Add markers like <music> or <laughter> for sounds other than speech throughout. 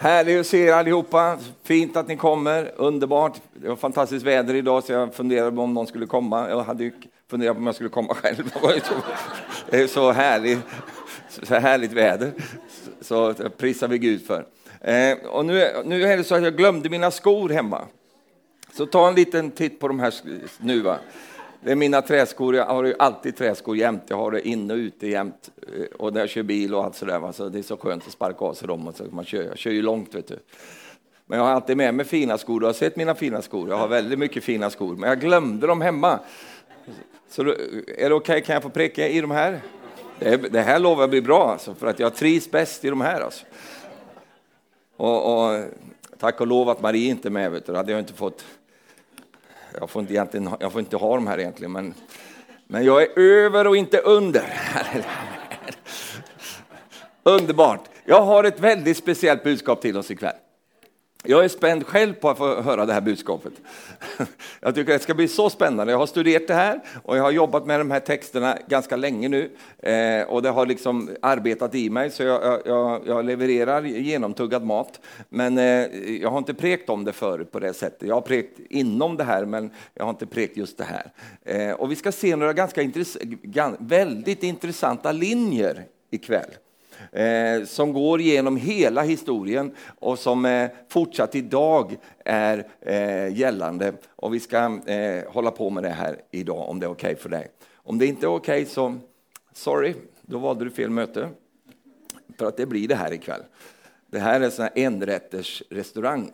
Härligt att se er allihopa. Fint att ni kommer. Underbart. Det var fantastiskt väder idag så jag funderade på om någon skulle komma. Jag hade funderat på om jag skulle komma själv. <laughs> Det är så härligt, så härligt väder. Så det prisar vi Gud för. Eh, och nu, nu är det så att jag glömde mina skor hemma. Så ta en liten titt på de här nu. Va? Det är mina träskor, jag har ju alltid träskor jämt. Jag har det inne och ute jämt. Eh, och när jag kör bil och allt sådär, så det är så skönt att sparka av sig dem. Och så man kör, jag kör ju långt, vet du. Men jag har alltid med mig fina skor. Du har sett mina fina skor. Jag har väldigt mycket fina skor, men jag glömde dem hemma. Så är det okej, okay? kan jag få pricka i de här? Det, det här lovar jag bli bra, alltså, för att jag trivs bäst i de här. Alltså. Och, och, tack och lov att Marie inte är med, vet du. Då hade jag inte fått jag får inte, egentligen, jag får inte ha dem här egentligen, men, men jag är över och inte under. <laughs> Underbart! Jag har ett väldigt speciellt budskap till oss ikväll. Jag är spänd själv på att få höra det här budskapet. <laughs> Jag tycker det ska bli så spännande. Jag har studerat det här och jag har jobbat med de här texterna ganska länge nu. Eh, och det har liksom arbetat i mig så jag, jag, jag levererar genomtuggad mat. Men eh, jag har inte prekt om det förut på det sättet. Jag har prekt inom det här men jag har inte prekt just det här. Eh, och vi ska se några ganska intress väldigt intressanta linjer ikväll eh, som går genom hela historien och som eh, fortsatt idag är eh, gällande. Och vi ska eh, hålla på med det här idag om det är okej okay för dig. Om det inte är okej okay, så sorry, då valde du fel möte. För att det blir det här ikväll. Det här är en enrätters restaurang.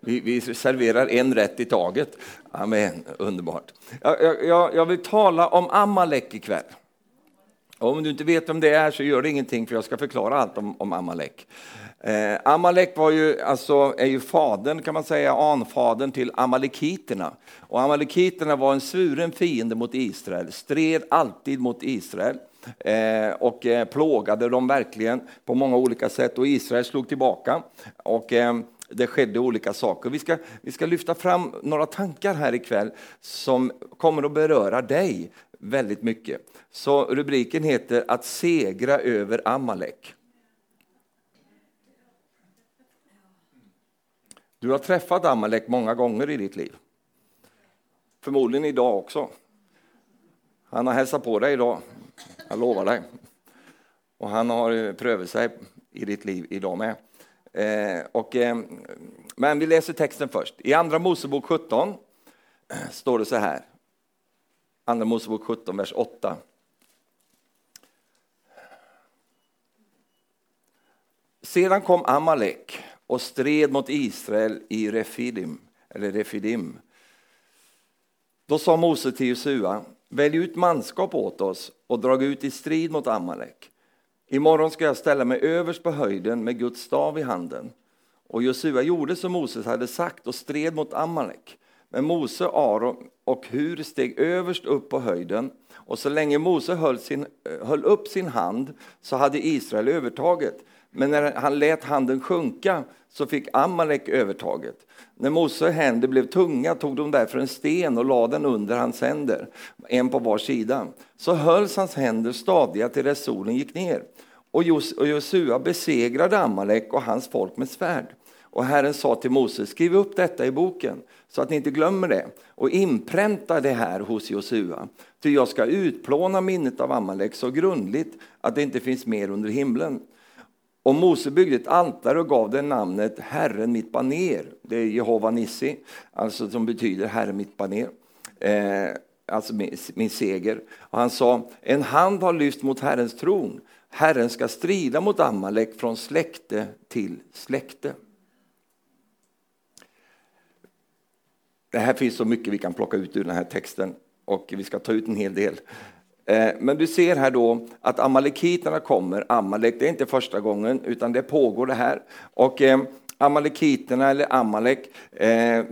Vi, vi, serverar en rätt i taget. Amen, underbart. Jag, jag, jag vill tala om Amalek ikväll. Om du inte vet vem det är så gör det ingenting för jag ska förklara allt om, om Amalek. Eh, Amalek var ju, alltså, är ju fadern, kan man säga, anfadern till amalekiterna. Och amalekiterna var en svuren fiende mot Israel, stred alltid mot Israel eh, och eh, plågade dem verkligen på många olika sätt och Israel slog tillbaka. Och, eh, det skedde olika saker. Vi ska, vi ska lyfta fram några tankar här ikväll som kommer att beröra dig väldigt mycket. Så rubriken heter Att segra över Amalek. Du har träffat Amalek många gånger i ditt liv. Förmodligen idag också. Han har hälsat på dig idag, jag lovar dig. Och han har eh, prövat sig i ditt liv idag med. Eh, och, eh, men vi läser texten först. I Andra Mosebok 17 eh, står det så här. Andra Mosebok 17, vers 8. Sedan kom Amalek och stred mot Israel i Refidim, eller Refidim. Då sa Mose till Josua, välj ut manskap åt oss och drag ut i strid mot Amalek. Imorgon ska jag ställa mig överst på höjden med Guds stav i handen. Och Josua gjorde som Moses hade sagt och stred mot Amalek. Men Mose, Aron och Hur steg överst upp på höjden och så länge Mose höll, sin, eh, höll upp sin hand så hade Israel övertaget. Men när han lät handen sjunka så fick Amalek övertaget. När Mose händer blev tunga tog de därför en sten och lade den under hans händer, en på var sida. Så hölls hans händer stadiga till dess solen gick ner. Och Josua besegrade Amalek och hans folk med svärd. Och Herren sa till Mose, skriv upp detta i boken så att ni inte glömmer det och inpränta det här hos Josua. Ty jag ska utplåna minnet av Amalek så grundligt att det inte finns mer under himlen. Och Mose byggde ett altare och gav det namnet Herren mitt baner. Det är Jehova Nissi, alltså som betyder Herren mitt baner. Eh, alltså min, min seger. Och han sa, en hand har lyft mot Herrens tron. Herren ska strida mot Amalek från släkte till släkte. Det här finns så mycket vi kan plocka ut ur den här texten och vi ska ta ut en hel del. Eh, men du ser här då att amalekiterna kommer. Amalek, det är inte första gången utan det pågår det här. Och eh, amalekiterna eller Amalek eh,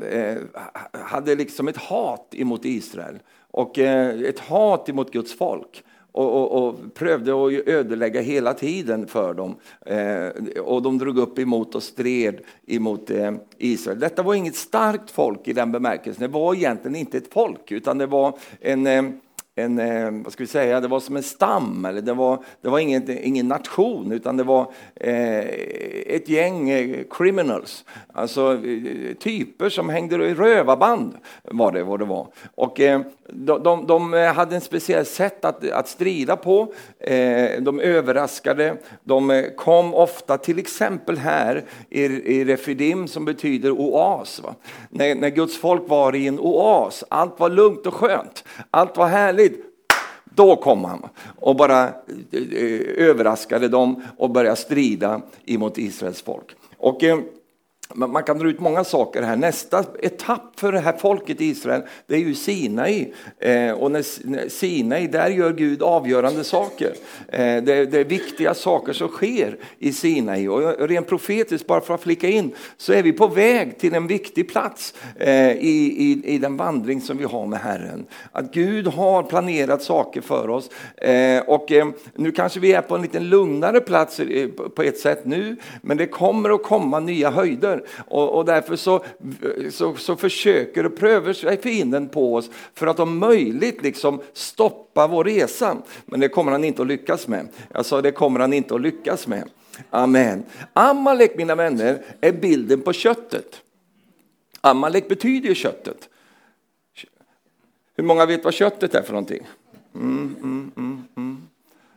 hade liksom ett hat emot Israel och ett hat emot Guds folk och, och, och prövade att ödelägga hela tiden för dem. Eh, och de drog upp emot och stred emot eh, Israel. Detta var inget starkt folk i den bemärkelsen. Det var egentligen inte ett folk, utan det var en, eh, en, eh, vad ska vi säga, det var som en stam, eller det var, det var ingen, ingen nation, utan det var eh, ett gäng eh, criminals, alltså eh, typer som hängde i rövarband, var det vad det var. Och eh, de, de, de, eh, hade en speciell sätt att, att strida på, eh, de överraskade, de eh, kom ofta, till exempel här i, i Refidim som betyder oas. När, när Guds folk var i en oas, allt var lugnt och skönt, allt var härligt, då kom han och bara eh, eh, överraskade dem och började strida emot Israels folk. Och eh, man kan dra ut många saker här. Nästa etapp för det här folket i Israel, det är ju Sinai. Eh, och när Sinai, där gör Gud avgörande saker. Eh, det, det, är viktiga saker som sker i Sinai. Och rent profetiskt, bara för att flicka in, så är vi på väg till en viktig plats eh, i, i, i den vandring som vi har med Herren. Att Gud har planerat saker för oss. Eh, och eh, nu kanske vi är på en lite lugnare plats eh, på ett sätt nu, men det kommer att komma nya höjder. Och, och därför så, så, så, försöker och prövar sig fienden på oss för att om möjligt liksom stoppa vår resa. Men det kommer han inte att lyckas med. Jag sa det kommer han inte att lyckas med. Amen. Amalek mina vänner är bilden på köttet. Amalek betyder ju köttet. Hur många vet vad köttet är för någonting? Mm, mm, mm, mm.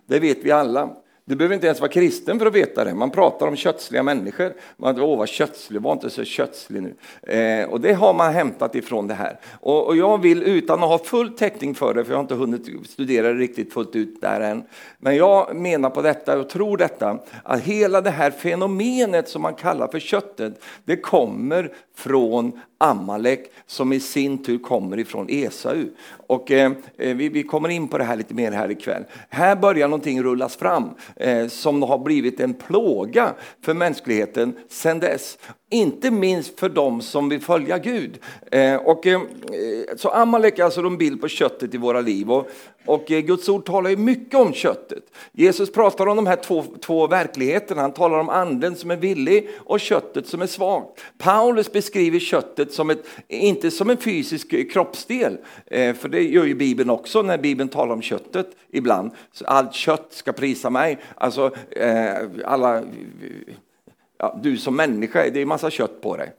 det vet vi alla. Du behöver inte ens vara kristen för att veta det. Man pratar om kötsliga människor. Man Åh, vad kötslig, var inte så kötslig nu. Eh, och det har man hämtat ifrån det här. Och, och, jag vill, utan att ha full täckning för det, för jag har inte hunnit studera det riktigt fullt ut där än. Men jag menar på detta och tror detta, att hela det här fenomenet som man kallar för köttet, det kommer från Amalek som i sin tur kommer ifrån Esau. Och eh, eh vi, vi, kommer in på det här lite mer här ikväll. Här börjar någonting rullas fram Eh, som har blivit en plåga för mänskligheten sedan dess. Inte minst för dem som vill följa Gud. Eh, och, eh, så Amalek är alltså en bild på köttet i våra liv. Och, och eh, Guds ord talar ju mycket om köttet. Jesus pratar om de här två, två verkligheterna. Han talar om anden som är villig och köttet som är svagt. Paulus beskriver köttet som ett, inte som en fysisk kroppsdel. Eh, för det gör ju Bibeln också när Bibeln talar om köttet ibland. Allt kött ska prisa mig. Alltså eh, alla Ja, du som människa, det är massa kött på dig.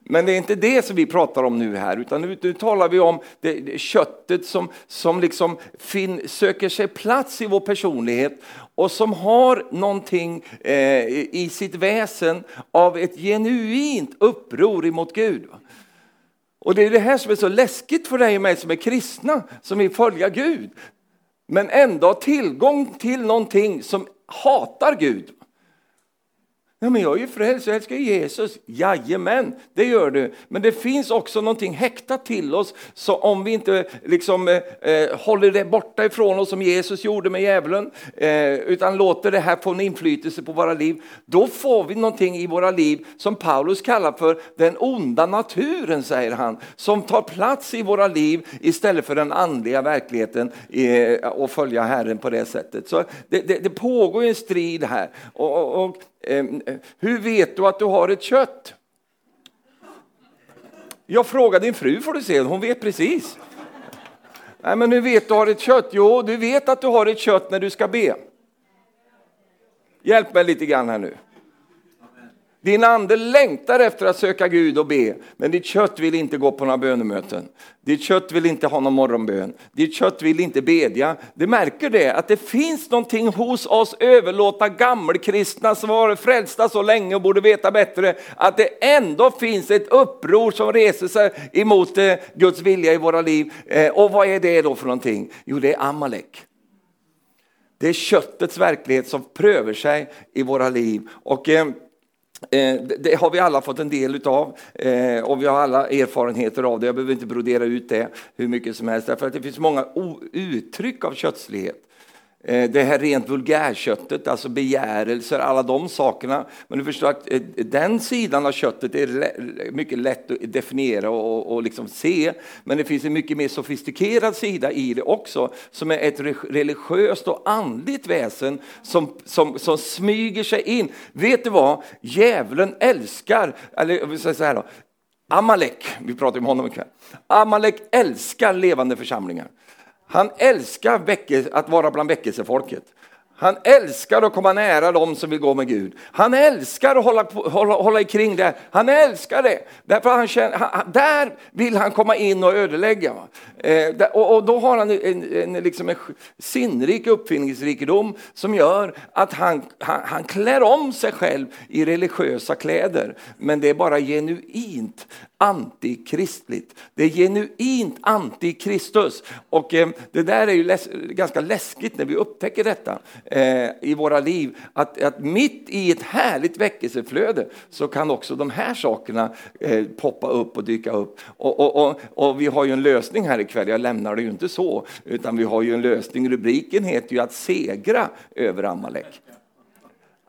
Men det är inte det som vi pratar om nu här, utan nu, nu talar vi om det, det köttet som, som liksom fin, söker sig plats i vår personlighet och som har någonting eh, i sitt väsen av ett genuint uppror emot Gud. Och det är det här som är så läskigt för dig och mig som är kristna, som vill följa Gud. Men ändå har tillgång till någonting som hatar Gud. Ja, men jag är ju frälst, jag älskar Jesus. Jajamän, det gör du. Men det finns också någonting häktat till oss, så om vi inte liksom, eh, eh, håller det borta ifrån oss som Jesus gjorde med djävulen, eh, utan låter det här få en inflytelse på våra liv, då får vi någonting i våra liv som Paulus kallar för den onda naturen, säger han, som tar plats i våra liv istället för den andliga verkligheten eh, och följa Herren på det sättet. Så det, det, det pågår en strid här. och, och, och Ehm, hur vet du att du har ett kött? Jag frågar din fru får du se, hon vet precis. Nej, men hur vet du har ett kött? Jo, du vet att du har ett kött när du ska be. Hjälp mig lite grann här nu. Din ande längtar efter att söka Gud och be, men ditt kött vill inte gå på några bönemöten. Ditt kött vill inte ha någon morgonbön. Ditt kött vill inte bedja. Du märker det, att det finns någonting hos oss överlåta gammelkristna som har varit frälsta så länge och borde veta bättre, att det ändå finns ett uppror som reser sig emot eh, Guds vilja i våra liv. Eh, och vad är det då för någonting? Jo, det är Amalek. Det är köttets verklighet som prövar sig i våra liv. Och Eh, Eh, det har vi alla fått en del utav eh, och vi har alla erfarenheter av det. Jag behöver inte brodera ut det hur mycket som helst därför att det finns många uttryck av kötslighet. Eh, det här rent vulgärköttet, alltså begärelser, alla de sakerna. Men du förstår att eh, den sidan av köttet är mycket lätt att definiera och, och liksom se. Men det finns en mycket mer sofistikerad sida i det också, som är ett religiöst och andligt väsen som, som, som smyger sig in. Vet du vad? Djävulen älskar, eller så här då, Amalek, vi pratar om honom ikväll. Amalek älskar levande församlingar. Han älskar att vara bland väckelsefolket. Han älskar att komma nära dem som vill gå med Gud. Han älskar att hålla, hålla, hålla kring det. Han älskar det. Därför han känner, han, där vill han komma in och ödelägga. Eh, och, och, då har han en, en, liksom en sinnrik uppfinningsrikedom som gör att han, han, han klär om sig själv i religiösa kläder. Men det är bara genuint antikristligt. Det är genuint antikristus. Och eh, det där är ju läs ganska läskigt när vi upptäcker detta eh, i våra liv. Att, att mitt i ett härligt väckelseflöde så kan också de här sakerna eh, poppa upp och dyka upp. Och, och, och, och, vi har ju en lösning här ikväll, jag lämnar det ju inte så, utan vi har ju en lösning. Rubriken heter ju att segra över Amalek.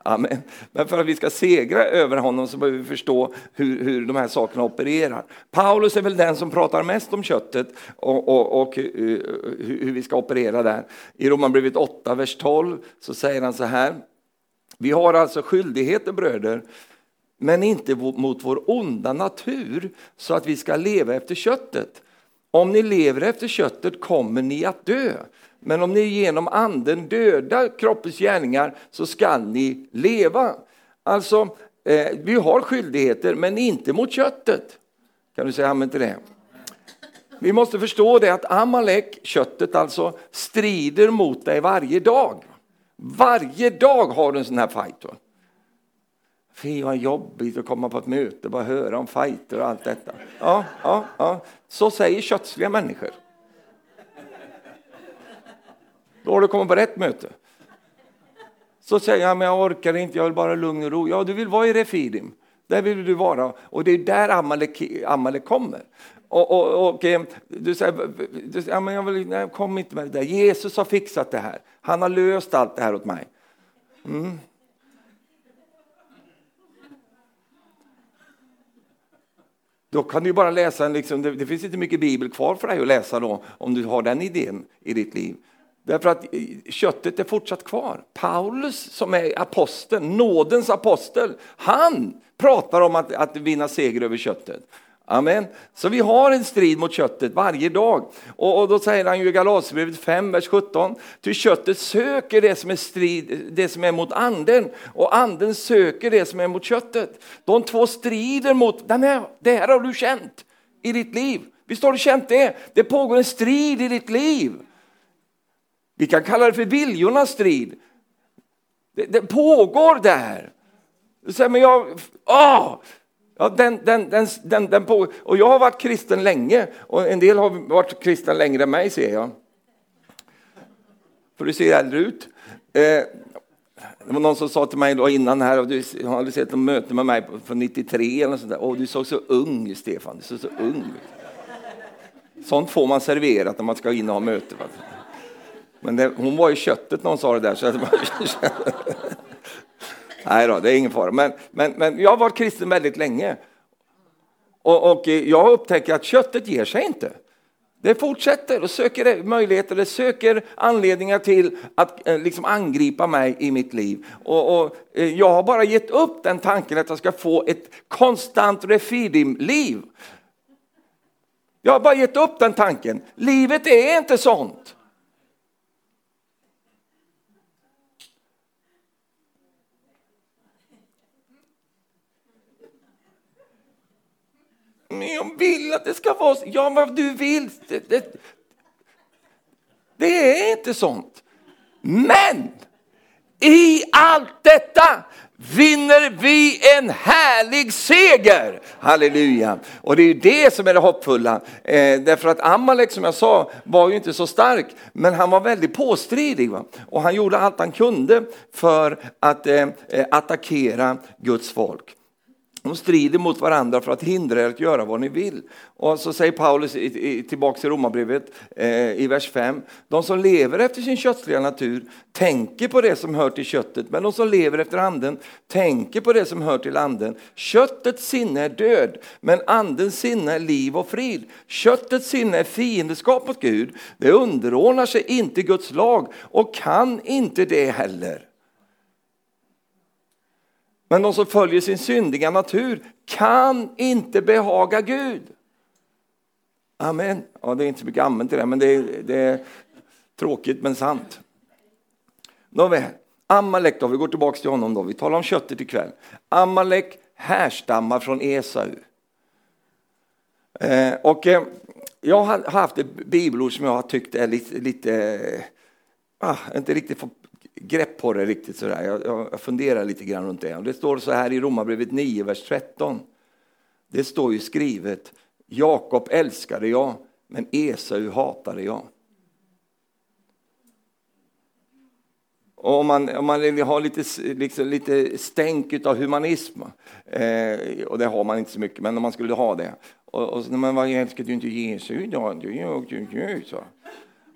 Amen. Men för att vi ska segra över honom så behöver vi förstå hur, hur de här sakerna opererar. Paulus är väl den som pratar mest om köttet och, och, och eh, hur, hur vi ska operera där. I Romarbrevet 8, vers 12 så säger han så här. Vi har alltså skyldigheter bröder, men inte mot vår onda natur så att vi ska leva efter köttet. Om ni lever efter köttet kommer ni att dö. Men om ni genom anden dödar kroppens gärningar så skall ni leva. Alltså, eh, vi har skyldigheter men inte mot köttet. Kan du säga amen till det? Vi måste förstå det att Amalek, köttet alltså, strider mot dig varje dag. Varje dag har du en sån här fight. Fy vad jobbigt att komma på ett möte och bara höra om fighter och allt detta. Ja, ja, ja. Så säger kötsliga människor. Då har du kommit på rätt möte. Så säger han, men jag orkar inte, jag vill bara lugn och ro. Ja, du vill vara i Refidim. Där vill du vara. Och det är där Amalek, Amalek kommer. Och, och, och, eh, du säger, du säger ja, men jag vill, nej, kom inte med det där. Jesus har fixat det här. Han har löst allt det här åt mig. Mm. Då kan du bara läsa liksom, det, det, finns inte mycket bibel kvar för dig att läsa då, om du har den idén i ditt liv. Därför att eh, köttet är fortsatt kvar. Paulus som är aposteln, nådens apostel, han pratar om att, att vinna seger över köttet. Amen. Så vi har en strid mot köttet varje dag. Och, och då säger han ju i Galaterbrevet 5, vers 17. Ty köttet söker det som är strid, det som är mot anden och anden söker det som är mot köttet. De två strider mot, den här, det här har du känt i ditt liv. Visst har du känt det? Det pågår en strid i ditt liv. Vi kan kalla det för viljornas strid. Det, det pågår där. Så, men jag, åh, ja, den, den, den, den, den pågår. Och jag har varit kristen länge och en del har varit kristen längre än mig ser jag. För du ser äldre ut. Eh, det var någon som sa till mig då innan här, och du har sett ett möte med mig från 93 eller sånt där. Åh, du såg så ung Stefan, du såg så ung Sånt får man serverat när man ska in och ha möte. Men det, hon var i köttet när hon sa det där. Så <laughs> Nej då, det är ingen fara. Men, men, men jag har varit kristen väldigt länge. Och, och eh, jag upptäcker att köttet ger sig inte. Det fortsätter och söker möjligheter, det söker anledningar till att eh, liksom angripa mig i mitt liv. Och, och, eh, jag har bara gett upp den tanken att jag ska få ett konstant refidim-liv. Jag har bara gett upp den tanken. Livet är inte sånt. Men jag vill att det ska vara så. Ja, vad du vill. Det, det, det är inte sånt. Men i allt detta vinner vi en härlig seger. Halleluja! Och det är det som är det hoppfulla. Eh, därför att Amalek som jag sa var ju inte så stark, men han var väldigt påstridig. Va? Och han gjorde allt han kunde för att eh, eh attackera Guds folk. De strider mot varandra för att hindra er att göra vad ni vill. Och så säger Paulus i, i, tillbaka i Romarbrevet eh, i vers 5. De som lever efter sin kötsliga natur tänker på det som hör till köttet, men de som lever efter anden tänker på det som hör till anden. Köttets sinne är död, men andens sinne är liv och frid. Köttets sinne är fiendeskap mot Gud. Det underordnar sig inte Guds lag och kan inte det heller. Men de som följer sin syndiga natur kan inte behaga Gud. Amen. Ja, det är inte så mycket amen till det, men det är, det är tråkigt men sant. Nåväl, Amalek då, vi går tillbaka till honom då. Vi talar om köttet ikväll. Amalek härstammar från Esau. Eh, och eh, jag har haft ett bibelord som jag har tyckt är lite, lite ah, inte riktigt fått grepp på det riktigt sådär. Jag, jag funderar lite grann runt det. Det står så här i Romarbrevet 9, vers 13. Det står ju skrivet, Jakob älskade jag, men Esau hatade jag. Och om man, om man vill ha lite, liksom, lite stänk av humanism, eh, och det har man inte så mycket, men om man skulle ha det. Och, och så, men vad älskar du inte Jesus?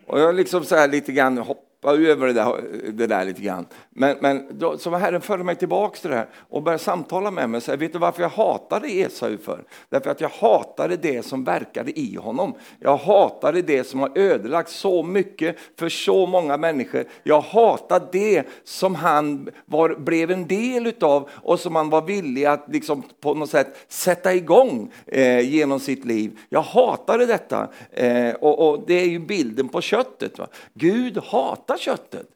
Och jag liksom så här lite grann hopp, hoppa över det där, det där lite grann. Men, men då, så var Herren förde mig tillbaka till det här och började samtala med mig. Så här, vet du varför jag hatade Esau för? Därför att jag hatade det som verkade i honom. Jag hatade det som har ödelagt så mycket för så många människor. Jag hatade det som han var, blev en del utav och som han var villig att liksom på något sätt sätta igång eh, genom sitt liv. Jag hatade detta eh, och, och, det är ju bilden på köttet. Va? Gud hatar hatar köttet.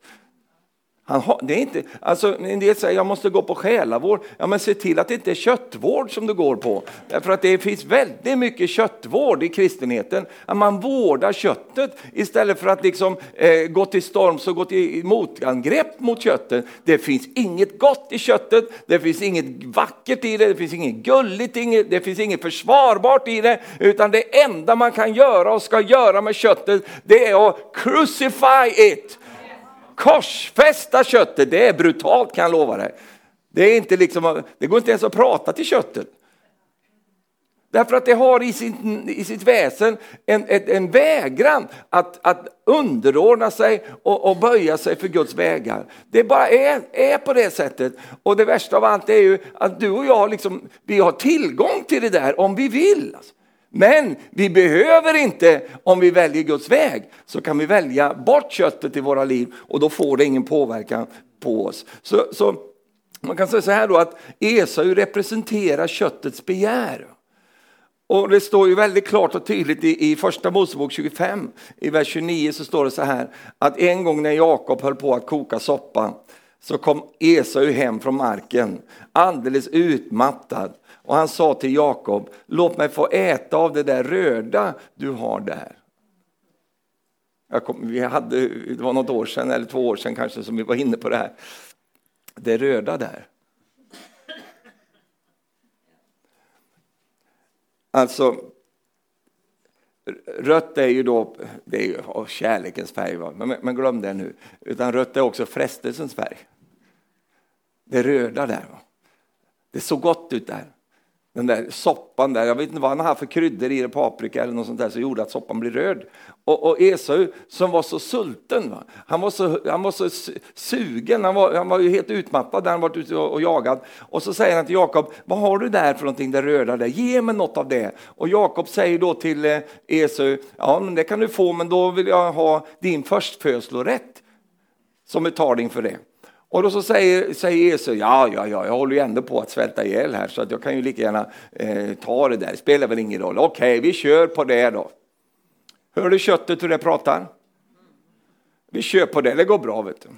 Han det är inte, alltså, en del säger jag måste gå på själavård. Ja, men se till att det inte är köttvård som du går på. Därför att det finns väldigt mycket köttvård i kristenheten. Att man vårdar köttet istället för att liksom, eh, gå till storms och gå till motangrepp mot köttet. Det finns inget gott i köttet, det finns inget vackert i det, det finns inget gulligt, inget, det finns inget försvarbart i det. Utan det enda man kan göra och ska göra med köttet, det är att crucify it korsfästa köttet, det är brutalt kan jag lova dig. Det, är inte liksom, det går inte ens att prata till köttet. Därför att det har i, sin, i sitt väsen en, en, en vägran att, att underordna sig och, och, böja sig för Guds vägar. Det bara är, är på det sättet. Och det värsta av allt är ju att du och jag liksom, vi har tillgång till det där om vi vill. Alltså. Men vi behöver inte, om vi väljer Guds väg, så kan vi välja bort köttet i våra liv och då får det ingen påverkan på oss. Så, så man kan säga så här då att Esau representerar köttets begär. Och det står ju väldigt klart och tydligt i, i första Mosebok 25, i vers 29 så står det så här att en gång när Jakob höll på att koka soppa så kom Esau hem från marken alldeles utmattad och han sa till Jakob, låt mig få äta av det där röda du har där. Kom, vi hade, det var något år sedan, eller två år sedan kanske, som vi var inne på det här. Det röda där. Alltså, rött är ju då, det är ju kärlekens färg, men, men glöm det nu. Utan rött är också frestelsens färg. Det röda där. Va? Det såg gott ut där den där soppan där, jag vet inte vad han har för kryddor i det, paprika eller något sånt där som gjorde att soppan blev röd. Och, och Esau som var så sulten, va? Han, var så, han var så sugen, han var, han var ju helt utmattad när han varit ute och, och. Och så säger han till Jakob, vad har du där för någonting, det röda där, ge mig något av det. Och Jakob säger då till eh, Esau, ja men det kan du få men då vill jag ha din förstfödslorätt som betalning för det. Och då så säger, säger Jesus, ja, ja, ja, jag håller ju ändå på att svälta ihjäl här så att jag kan ju lika gärna eh, ta det där, det spelar väl ingen roll. Okej, vi kör på det då. Hör du köttet hur det pratar? Vi kör på det, det går bra vet du.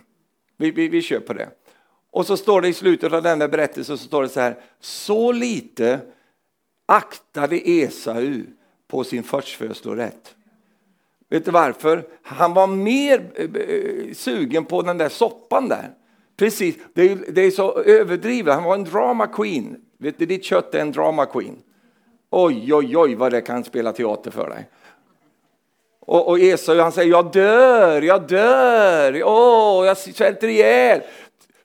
Vi, vi, vi kör på det. Och så står det i slutet av den där berättelsen så står det så här, så lite aktade Esau på sin förstfödslorätt. Vet du varför? Han var mer eh, eh sugen på den där soppan där. Precis, det är, det är så överdrivet. Han var en drama queen. Vet du, ditt kött är en drama queen. Oj, oj, oj vad det kan spela teater för dig. Och, och Esau han säger, jag dör, jag dör, åh, oh, jag svälter ihjäl.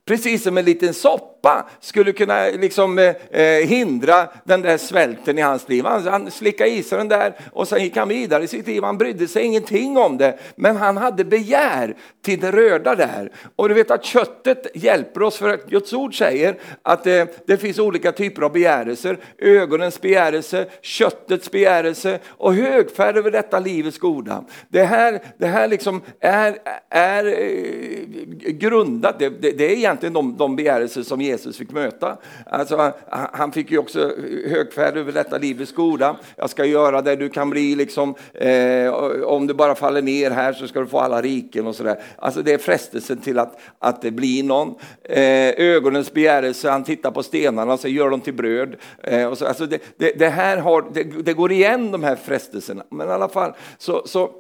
Precis som en liten sopp soppa skulle kunna liksom, eh, eh, hindra den där svälten i hans liv. Han, han slickade i sig den där och sen gick han vidare i sitt liv. Han brydde sig ingenting om det. Men han hade begär till det röda där. Och du vet att köttet hjälper oss för att Guds ord säger att eh, det finns olika typer av begärelser. Ögonens begärelse, köttets begärelse och högfärd över detta livets goda. Det här, det här liksom är, är eh, grundat, det, det, det är egentligen de, de begärelser som Jesus fick möta. Alltså, han fick ju också högfärd över detta livets goda. Jag ska göra det du kan bli, liksom, eh, om du bara faller ner här så ska du få alla riken och sådär. Alltså det är frestelsen till att, att det blir någon. Eh, ögonens begärelse, han tittar på stenarna och så gör dem till bröd. Eh, och så, alltså det, det, det här har, det, det, går igen de här frestelserna. Men i alla fall så, så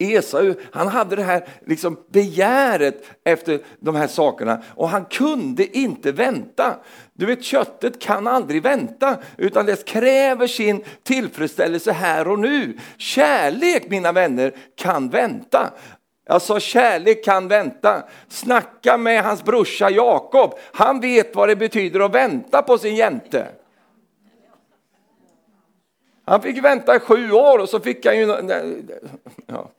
Esau, han hade det här liksom begäret efter de här sakerna och han kunde inte vänta. Du vet, köttet kan aldrig vänta, utan det kräver sin tillfredsställelse här och nu. Kärlek, mina vänner, kan vänta. Jag sa kärlek kan vänta. Snacka med hans brorsa Jakob. Han vet vad det betyder att vänta på sin jänte. Han fick vänta i sju år och så fick han ju... Ja.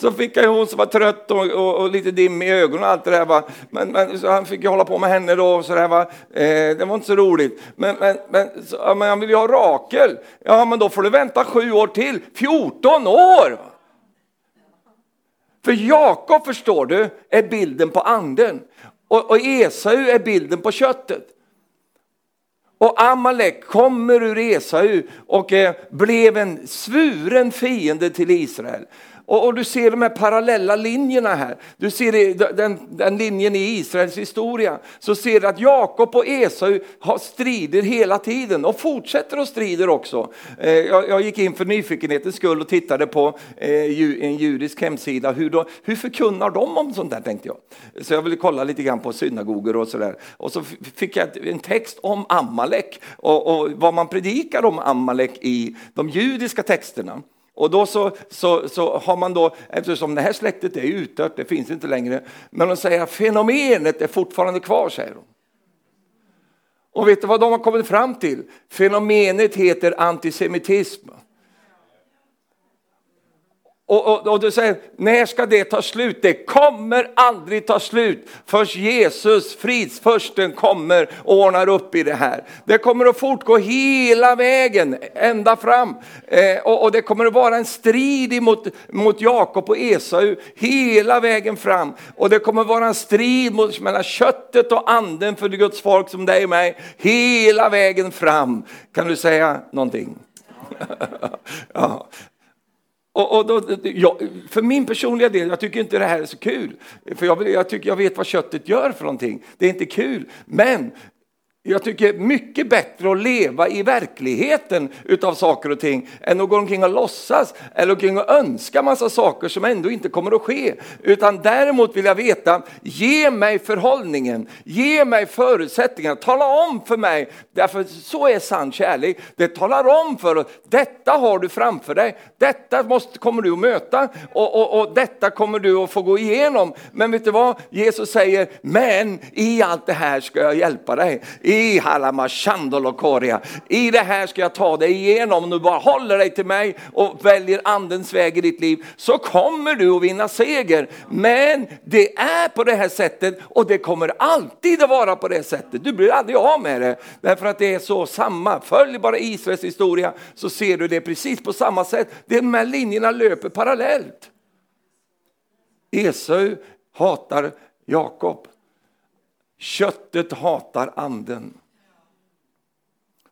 Så fick han ju hon som var trött och, och, och, lite dimmig i ögonen och allt det där. Va? Men, men så han fick ju hålla på med henne då. Och så där, va? Eh, det var inte så roligt. Men, men, men, så, ja, men han vill ju ha Rakel. Ja, men då får du vänta sju år till. 14 år! För Jakob, förstår du, är bilden på anden. Och, och Esau är bilden på köttet. Och Amalek kommer ur Esau och eh, blev en svuren fiende till Israel. Och, och, du ser de här parallella linjerna här. Du ser den, den linjen i Israels historia. Så ser du att Jakob och Esau har strider hela tiden och fortsätter att strider också. Eh, jag, jag, gick in för nyfikenhetens skull och tittade på eh, en judisk hemsida. Hur, då, hur förkunnar de om sånt där tänkte jag. Så jag ville kolla lite grann på synagogor och sådär. Och så fick jag en text om Amalek och, och vad man predikar om Amalek i de judiska texterna. Och då så, så, så har man då, eftersom det här släktet är utdött, det finns inte längre, men de säger att fenomenet är fortfarande kvar, säger de. Och vet du vad de har kommit fram till? Fenomenet heter antisemitism. Och, och, och, du säger, när ska det ta slut? Det kommer aldrig ta slut förrän Jesus, fridsförsten, kommer och ordnar upp i det här. Det kommer att fortgå hela vägen, ända fram. Eh, och, och, det kommer att vara en strid mot, mot Jakob och Esau hela vägen fram. Och det kommer att vara en strid mot, mellan köttet och anden för Guds folk som dig och mig, hela vägen fram. Kan du säga någonting? <laughs> ja. Och, och då, jag, för min personliga del, jag tycker inte det här är så kul. För jag, jag, tycker jag vet vad köttet gör för någonting. Det är inte kul. Men jag tycker mycket bättre att leva i verkligheten utav saker och ting än att gå omkring och låtsas eller omkring och önska massa saker som ändå inte kommer att ske. Utan däremot vill jag veta, ge mig förhållningen, ge mig förutsättningarna, tala om för mig, därför så är sann kärlek. Det talar om för oss, detta har du framför dig, detta måste, kommer du att möta och, och, och detta kommer du att få gå igenom. Men vet du vad, Jesus säger, men i allt det här ska jag hjälpa dig. I i det här ska jag ta dig igenom. Om du bara håller dig till mig och väljer andens väg i ditt liv så kommer du att vinna seger. Men det är på det här sättet och det kommer alltid att vara på det sättet. Du blir aldrig av med det. Därför att det är så samma. Följ bara Israels historia så ser du det precis på samma sätt. De här linjerna löper parallellt. Esau hatar Jakob. Köttet hatar anden.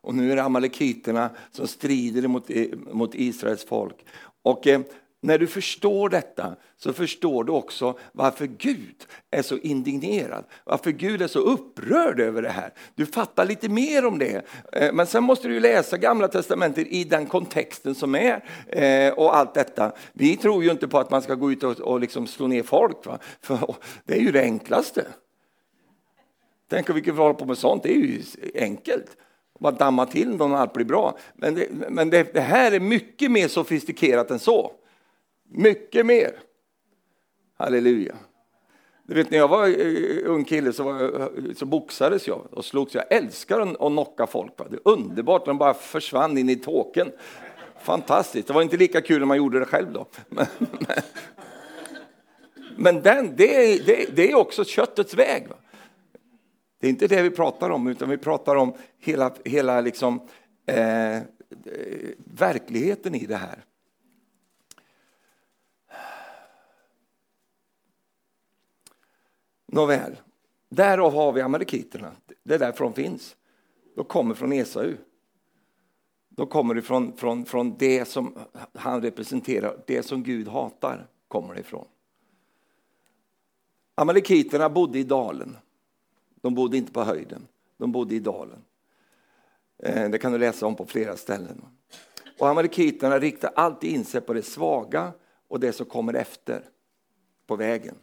Och nu är det amalekiterna som strider mot, eh, mot Israels folk. Och eh, när du förstår detta så förstår du också varför Gud är så indignerad, varför Gud är så upprörd över det här. Du fattar lite mer om det. Eh, men sen måste du läsa gamla testamentet i den kontexten som är eh, och allt detta. Vi tror ju inte på att man ska gå ut och, och liksom slå ner folk, va? för det är ju det enklaste. Tänk om vi kunde hålla på med sånt, det är ju enkelt. Bara damma till någon och allt blir bra. Men, det, men det, det, här är mycket mer sofistikerat än så. Mycket mer. Halleluja. Du vet när jag var eh, eh, ung kille så, var, eh, så boxades jag och slogs. Jag älskar att knocka folk. Det är underbart när de bara försvann in i tåken. Fantastiskt. Det var inte lika kul när man gjorde det själv då. <laughs> Men, men, men den, det, det, det är också köttets väg. Va? Det är inte det vi pratar om, utan vi pratar om hela, hela liksom, eh, verkligheten i det här. Nåväl, Därav har vi amalekiterna. Det är därför de finns. De kommer från Esau. De kommer ifrån från, från det som han representerar, det som Gud hatar kommer ifrån. Amalekiterna bodde i dalen. De bodde inte på höjden, de bodde i dalen. Eh, det kan du läsa om på flera ställen. Och Amalekiterna riktar alltid in sig på det svaga och det som kommer efter på vägen.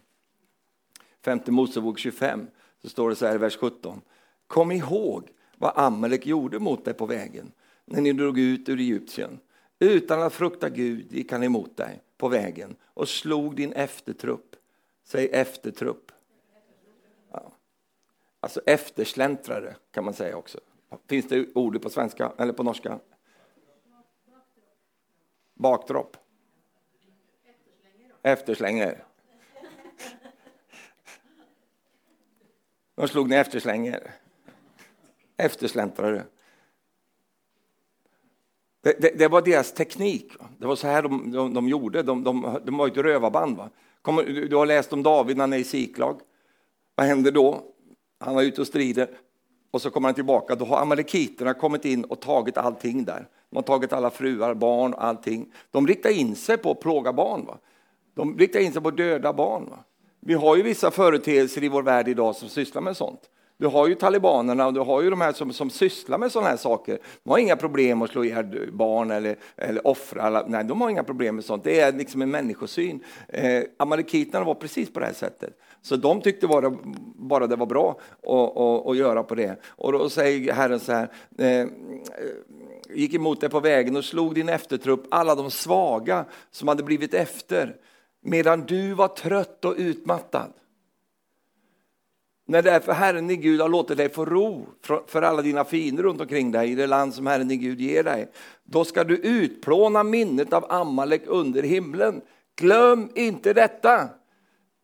Femte Mosebok 25 så står det så här i vers 17. Kom ihåg vad Amalek gjorde mot dig på vägen när ni drog ut ur Egypten. Utan att frukta Gud gick han emot dig på vägen och slog din eftertrupp. Säg eftertrupp. Alltså eftersläntrare kan man säga också. Finns det ordet på svenska eller på norska? Bakdropp. Efterslänger. De slog ner efterslänger. Eftersläntrare. Det, det, det, var deras teknik. Det var så här de, de, de gjorde. De, de, de var ett rövarband. Va? Kommer, du har läst om David när han är i siklag. Vad händer då? Han var ute och strider och så kommer han tillbaka. Då har amalekiterna kommit in och tagit allting där. De har tagit alla fruar, barn och allting. De riktar in sig på att plåga barn. Va? De riktar in sig på att döda barn. Va? Vi har ju vissa företeelser i vår värld idag som sysslar med sånt. Du har ju talibanerna och du har ju de här som, som sysslar med sådana här saker. De har inga problem att slå ihjäl barn eller, eller offra. Nej, de har inga problem med sånt. Det är liksom en människosyn. Eh, Amalekiterna var precis på det här sättet. Så de tyckte bara, bara det var bra att, att, att göra på det. Och då säger Herren så här. Eh, gick emot dig på vägen och slog din eftertrupp, alla de svaga som hade blivit efter, medan du var trött och utmattad. När därför Herren din Gud har låtit dig få ro för alla dina fiender runt omkring dig i det land som Herren din Gud ger dig, då ska du utplåna minnet av Amalek under himlen. Glöm inte detta,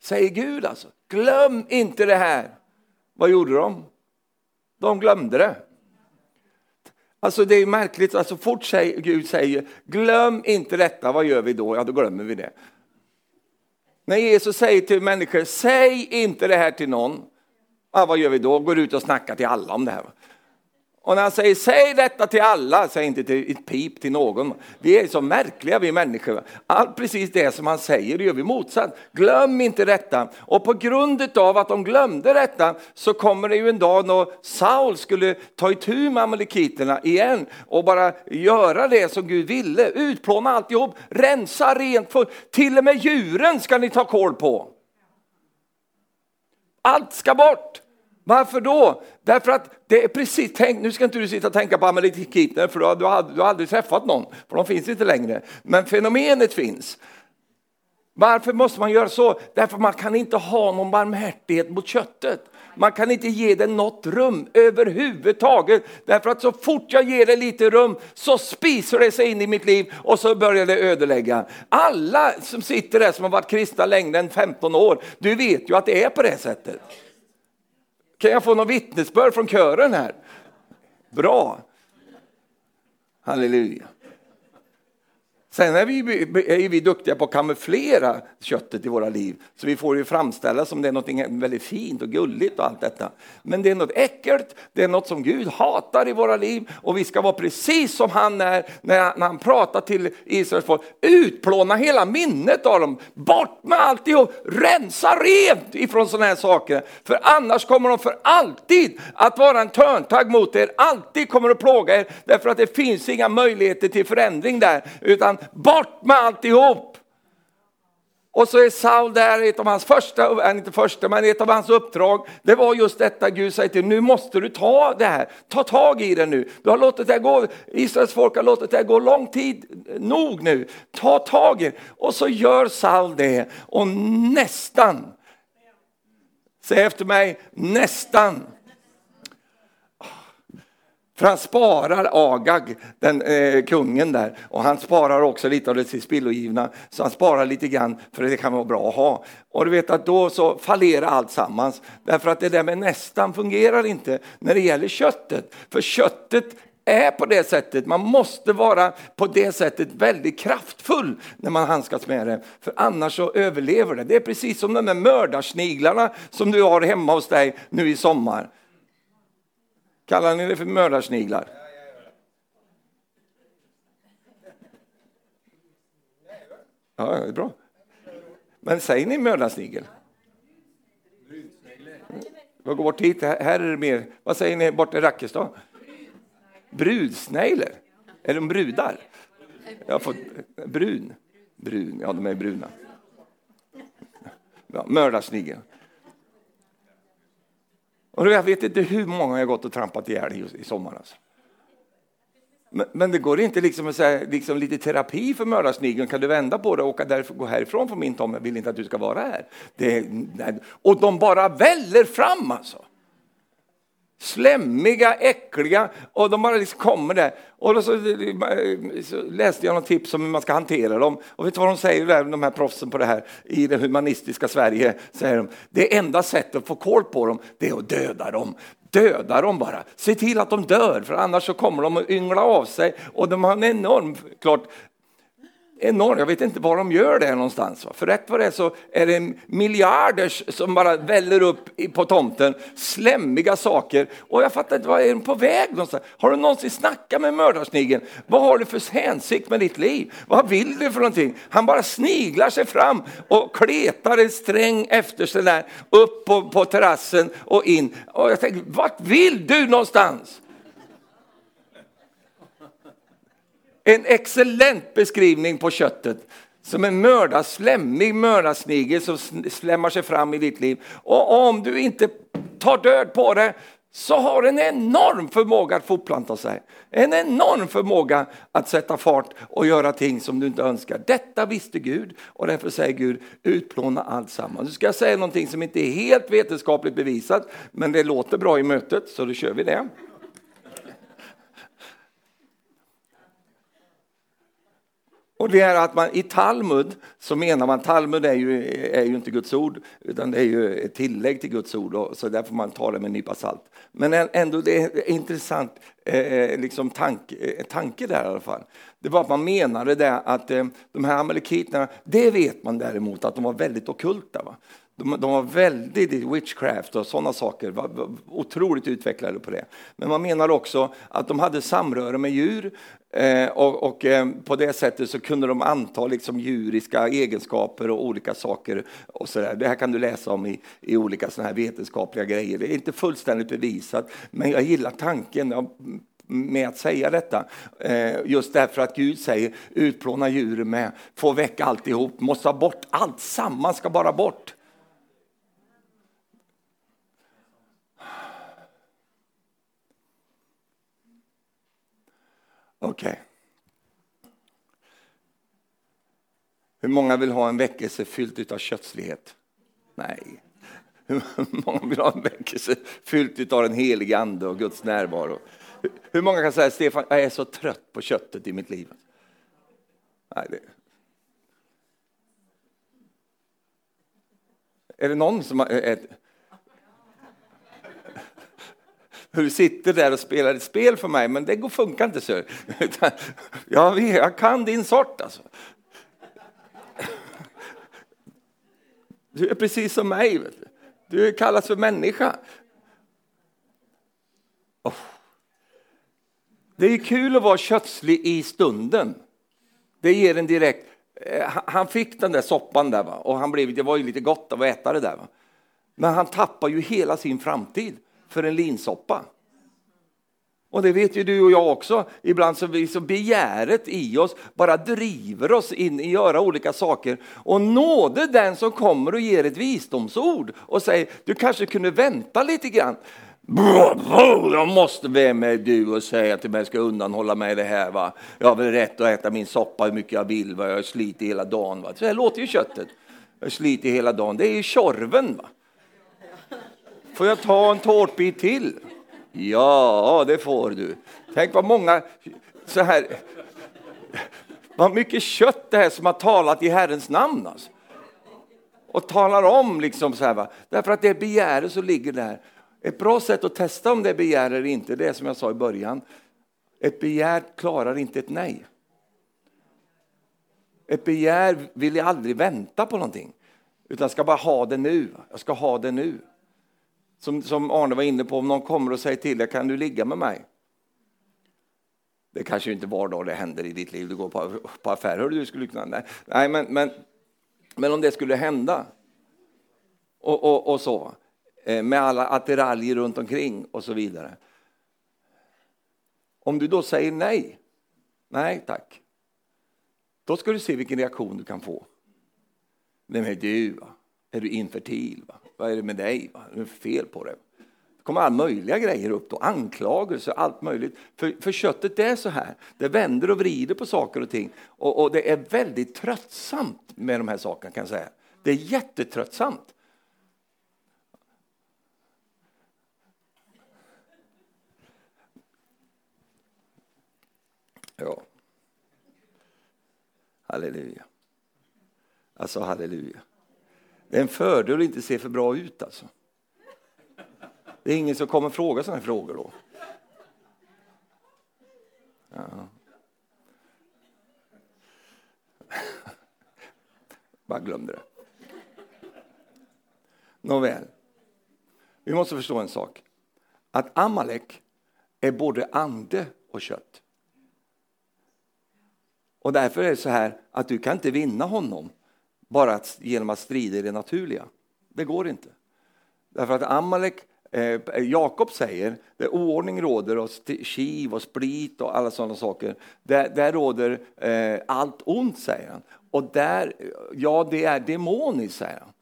säger Gud alltså. Glöm inte det här. Vad gjorde de? De glömde det. Alltså det är märkligt, alltså fort säger, Gud säger glöm inte detta, vad gör vi då? Ja, då glömmer vi det. När Jesus säger till människor, säg inte det här till någon. Ja, vad gör vi då? Går ut och snackar till alla om det här. Och när han säger säg detta till alla, säg inte till ett pip till någon. Vi är så märkliga vi människor. Allt precis det som han säger det gör vi motsatt. Glöm inte detta. Och på grund av att de glömde detta så kommer det ju en dag när Saul skulle ta itu med amalekiterna igen och bara göra det som Gud ville. Utplåna alltihop, rensa rent. För, till och med djuren ska ni ta koll på. Allt ska bort. Varför då? Därför att det är precis, tänk, nu ska inte du sitta och tänka på ah, amalekiter för du har, du, har, du har aldrig träffat någon, för de finns inte längre. Men fenomenet finns. Varför måste man göra så? Därför man kan inte ha någon barmhärtighet mot köttet. Man kan inte ge det något rum överhuvudtaget. Därför att så fort jag ger det lite rum så spiser det sig in i mitt liv och så börjar det ödelägga. Alla som sitter där som har varit kristna längre än 15 år, du vet ju att det är på det sättet. Kan jag få något vittnesbörd från kören här? Bra. Halleluja. Sen är vi, är vi duktiga på att kamouflera köttet i våra liv. Så vi får det framställa som det är något väldigt fint och gulligt och allt detta. Men det är något äckligt, det är något som Gud hatar i våra liv. Och vi ska vara precis som han är när han pratar till Israels folk. Utplåna hela minnet av dem. Bort med alltihop, rensa rent ifrån sådana här saker. För annars kommer de för alltid att vara en törntagg mot er. Alltid kommer att plåga er. Därför att det finns inga möjligheter till förändring där. Utan bort med alltihop. Och så är Saul där, ett av hans första, äh, inte första, men ett av hans uppdrag, det var just detta Gud säger till nu måste du ta det här, ta tag i det nu. Du har låtit det gå, Israels folk har låtit det gå lång tid nog nu, ta tag i det. Och så gör Saul det och nästan, säg efter mig, nästan för han sparar Agag, den eh, kungen där, och han sparar också lite av det tillspillogivna, så han sparar lite grann för det kan vara bra att ha. Och du vet att då så fallerar allt sammans, därför att det där med nästan fungerar inte när det gäller köttet. För köttet är på det sättet. Man måste vara på det sättet väldigt kraftfull när man handskas med det. För annars så överlever det. Det är precis som de där mördarsniglarna som du har hemma hos dig nu i sommar. Kallar ni det för mördarsniglar? Ja, det är bra. Men säger ni mördarsnigel? Vad går bort hit, här är det mer. Vad säger ni borta i Rackestad? Brudsnegler? Är de brudar? Jag har fått brun. Brun, ja de är bruna. Ja, mördarsnigel. Och jag vet inte hur många jag gått och trampat ihjäl i sommar. Alltså. Men, men, det går inte liksom att säga liksom lite terapi för mördarsnigeln. Kan du vända på det och åka därför, gå härifrån från min tom? Jag vill inte att du ska vara här. Det, och de bara väller fram alltså. Slämmiga, äckliga och de bara liksom kommer där. Och då så, så läste jag något tips om hur man ska hantera dem. Och vet du vad de säger där, de här proffsen på det här i det humanistiska Sverige? Säger de, det enda sättet att få koll på dem, det är att döda dem. Döda dem bara, se till att de dör, för annars så kommer de att yngla av sig. Och de har en enorm, klart, enormt. jag vet inte var de gör det någonstans. För rätt vad det är så är det miljarders som bara väller upp på tomten, slämmiga saker. Och jag fattar inte, vad är de på väg någonstans? Har du någonsin snackat med mördarsnigeln? Vad har du för hänsikt med ditt liv? Vad vill du för någonting? Han bara sniglar sig fram och kletar en sträng efter sig där, upp på, på terrassen och in. Och jag tänker, vart vill du någonstans? En excellent beskrivning på köttet. Som en mörda, slämmig mördarsnigel som slämmar sig fram i ditt liv. Och om du inte tar död på det så har en enorm förmåga att fortplanta sig. En enorm förmåga att sätta fart och göra ting som du inte önskar. Detta visste Gud och därför säger Gud utplåna allt samman. Nu ska jag säga någonting som inte är helt vetenskapligt bevisat men det låter bra i mötet så då kör vi det. Och det är att man i Talmud så menar man, Talmud är ju, är ju inte Guds ord, utan det är ju ett tillägg till Guds ord, och, så där får man ta det med en nypa salt. Men ändå, det är en intressant eh, eh, liksom tank, eh, tanke där i alla fall. Det var att man menade det att eh, de här amalekiterna, det vet man däremot att de var väldigt okulta. Va? De, de var väldigt i witchcraft och sådana saker, var, var otroligt utvecklade på det. Men man menar också att de hade samröre med djur eh, och, och eh, på det sättet så kunde de anta liksom djuriska egenskaper och olika saker. Och så där. Det här kan du läsa om i, i olika såna här vetenskapliga grejer. Det är inte fullständigt bevisat, men jag gillar tanken Jag, med att säga detta. Eh, just därför att Gud säger utplåna djuren med, få väck alltihop, måste ha bort allt, samman ska bara bort. Okej. Okay. Hur många vill ha en väckelse fylld av kötslighet? Nej. Hur många vill ha en väckelse fylld av den helige Ande och Guds närvaro? Hur många kan säga Stefan, jag är så trött på köttet i mitt liv? Nej, det... Är det någon som är, du sitter där och spelar ett spel för mig, men det går, funkar inte så. <laughs> Ja, jag kan din sort alltså. Du är precis som mig. Du kallas för människa. Oh. Det är kul att vara kötslig i stunden. Det ger en direkt... Eh, han fick den där soppan där va? och han blev, det var ju lite gott att äta det där. Va? Men han tappar ju hela sin framtid för en linsoppa. Och det vet ju du och jag också. Ibland så, vi, så begäret i oss bara driver oss in i att göra olika saker. Och nåde den som kommer och ger ett visdomsord och säger du kanske kunde vänta lite grann. Jag måste, vem är du och säga till mig, jag ska undanhålla mig det här va. Jag har väl rätt att äta min soppa hur mycket jag vill, va? jag har slitit hela dagen. Va? Så här låter ju köttet. Jag har slitit hela dagen, det är ju Tjorven. Va? Får jag ta en tårtbit till? Ja, det får du. Tänk vad många så här, vad mycket kött det är som har talat i Herrens namn. Alltså. Och talar om liksom så här, va? därför att det är begäret som ligger där. Ett bra sätt att testa om det är begär eller inte, det är som jag sa i början. Ett begär klarar inte ett nej. Ett begär vill jag aldrig vänta på någonting, utan ska bara ha det nu. Jag ska ha det nu. Som, som Arne var inne på, om någon kommer och säger till dig, kan du ligga med mig? Det kanske inte var dag det händer i ditt liv, du går på, på affär, hör du skulle kunna, nej, nej men, men, men om det skulle hända, och, och, och så, eh, med alla attiraljer runt omkring och så vidare. Om du då säger nej, nej tack, då ska du se vilken reaktion du kan få. Vem är du? Är du infertil? Va? Vad är det med dig? Va? Det fel på dig. Det kommer alla möjliga grejer upp då, anklagelser, allt möjligt. För, för köttet är så här, det vänder och vrider på saker och ting. Och, och det är väldigt tröttsamt med de här sakerna kan jag säga. Det är jättetröttsamt. Ja. Halleluja. Alltså halleluja. Det är en fördel att inte se för bra ut alltså. Det är ingen som kommer fråga sådana frågor då. Ja. <laughs> Bara glömde det. Nåväl. Vi måste förstå en sak. Att Amalek är både ande och kött. Och därför är det så här att du kan inte vinna honom bara genom att strida i det naturliga. Det går inte. Därför att Amalek, eh, Jakob säger, där oordning råder och kiv och sprit och alla sådana saker, där, där råder eh, allt ont, säger han. Och där, ja det är demoniskt, säger han.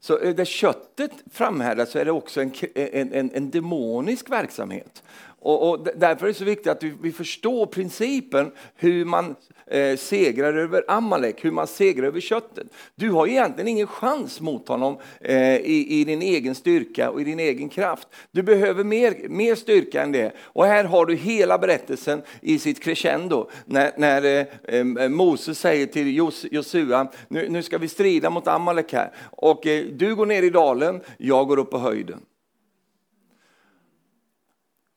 Så eh, där köttet framhärdar så är det också en, en, en, en demonisk verksamhet. Och, och, därför är det så viktigt att vi, vi förstår principen hur man eh, segrar över Amalek, hur man segrar över köttet. Du har egentligen ingen chans mot honom eh, i, i, din egen styrka och i din egen kraft. Du behöver mer, mer styrka än det. Och här har du hela berättelsen i sitt crescendo när, när eh, eh Moses säger till Jos, Josua, nu, nu, ska vi strida mot Amalek här. Och eh, du går ner i dalen, jag går upp på höjden.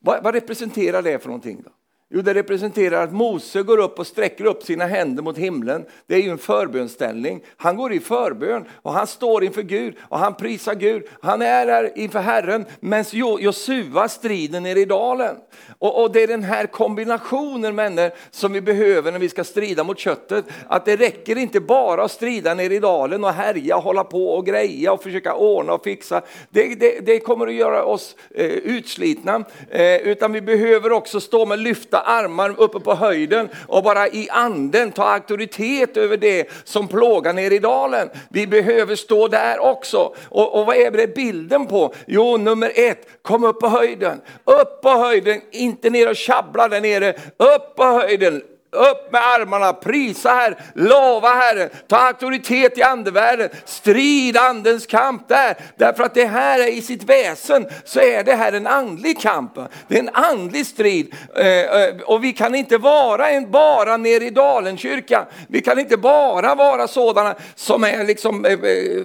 Vad, vad representerar det för någonting? Då? Jo, det representerar att Mose går upp och sträcker upp sina händer mot himlen. Det är ju en förbönställning. Han går i förbön och han står inför Gud och han prisar Gud. Han är där inför Herren medan Josua strider nere i dalen. Och, och, det är den här kombinationen vänner som vi behöver när vi ska strida mot köttet. Att det räcker inte bara att strida nere i dalen och härja, och hålla på och greja och försöka ordna och fixa. Det, det, det kommer att göra oss eh, utslitna. Eh, utan vi behöver också stå med lyfta armar uppe på höjden och bara i anden ta auktoritet över det som plågar ner i dalen. Vi behöver stå där också. Och, och vad är det bilden på? Jo, nummer ett, kom upp på höjden. Upp på höjden, inte ner och tjabbla där nere. Upp på höjden, upp med armarna, prisa Herren, lova Herren, ta auktoritet i andevärlden, strid andens kamp där. Därför att det här är i sitt väsen så är det här en andlig kamp. Det är en andlig strid. Eh, eh, och vi kan inte vara en bara nere i Dalenkyrkan. Vi kan inte bara vara sådana som är liksom eh,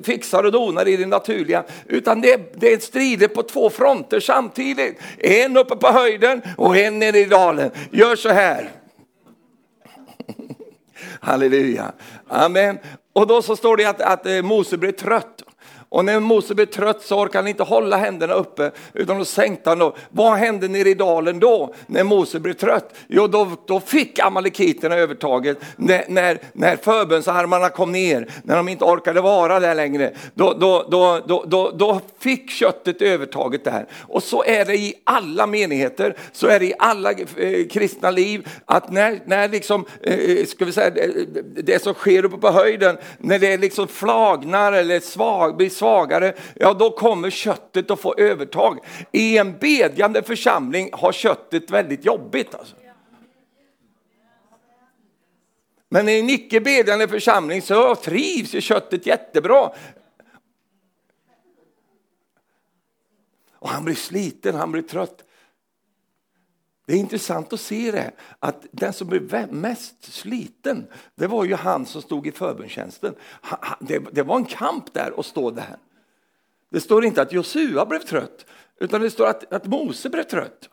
fixar och donar i det naturliga. Utan det, det är strider på två fronter samtidigt. En uppe på höjden och en nere i dalen. Gör så här. Halleluja. Amen. Och då så står det att, att eh, Mose blev trött. Och när Mose blev trött så orkade han inte hålla händerna uppe utan då sänkte han. dem. Vad hände nere i dalen då när Mose blev trött? Jo, då, då fick amalekiterna övertaget när, när, när förbönsarmarna kom ner, när de inte orkade vara där längre. Då, då, då, då, då, då fick köttet övertaget där. Och så är det i alla menigheter, så är det i alla eh, kristna liv att när, när liksom, eh, ska vi säga, det, det som sker uppe på höjden, när det liksom flagnar eller svag, blir svagare, ja då kommer köttet att få övertag. I en bedjande församling har köttet väldigt jobbigt. Alltså. Men i en icke bedjande församling så trivs ju köttet jättebra. Och han blir sliten, han blir trött. Det är intressant att se det, att den som blev mest sliten, det var ju han som stod i förbundstjänsten. Det, var en kamp där att stå där. Det står inte att Josua blev trött, utan det står att, att Mose blev trött.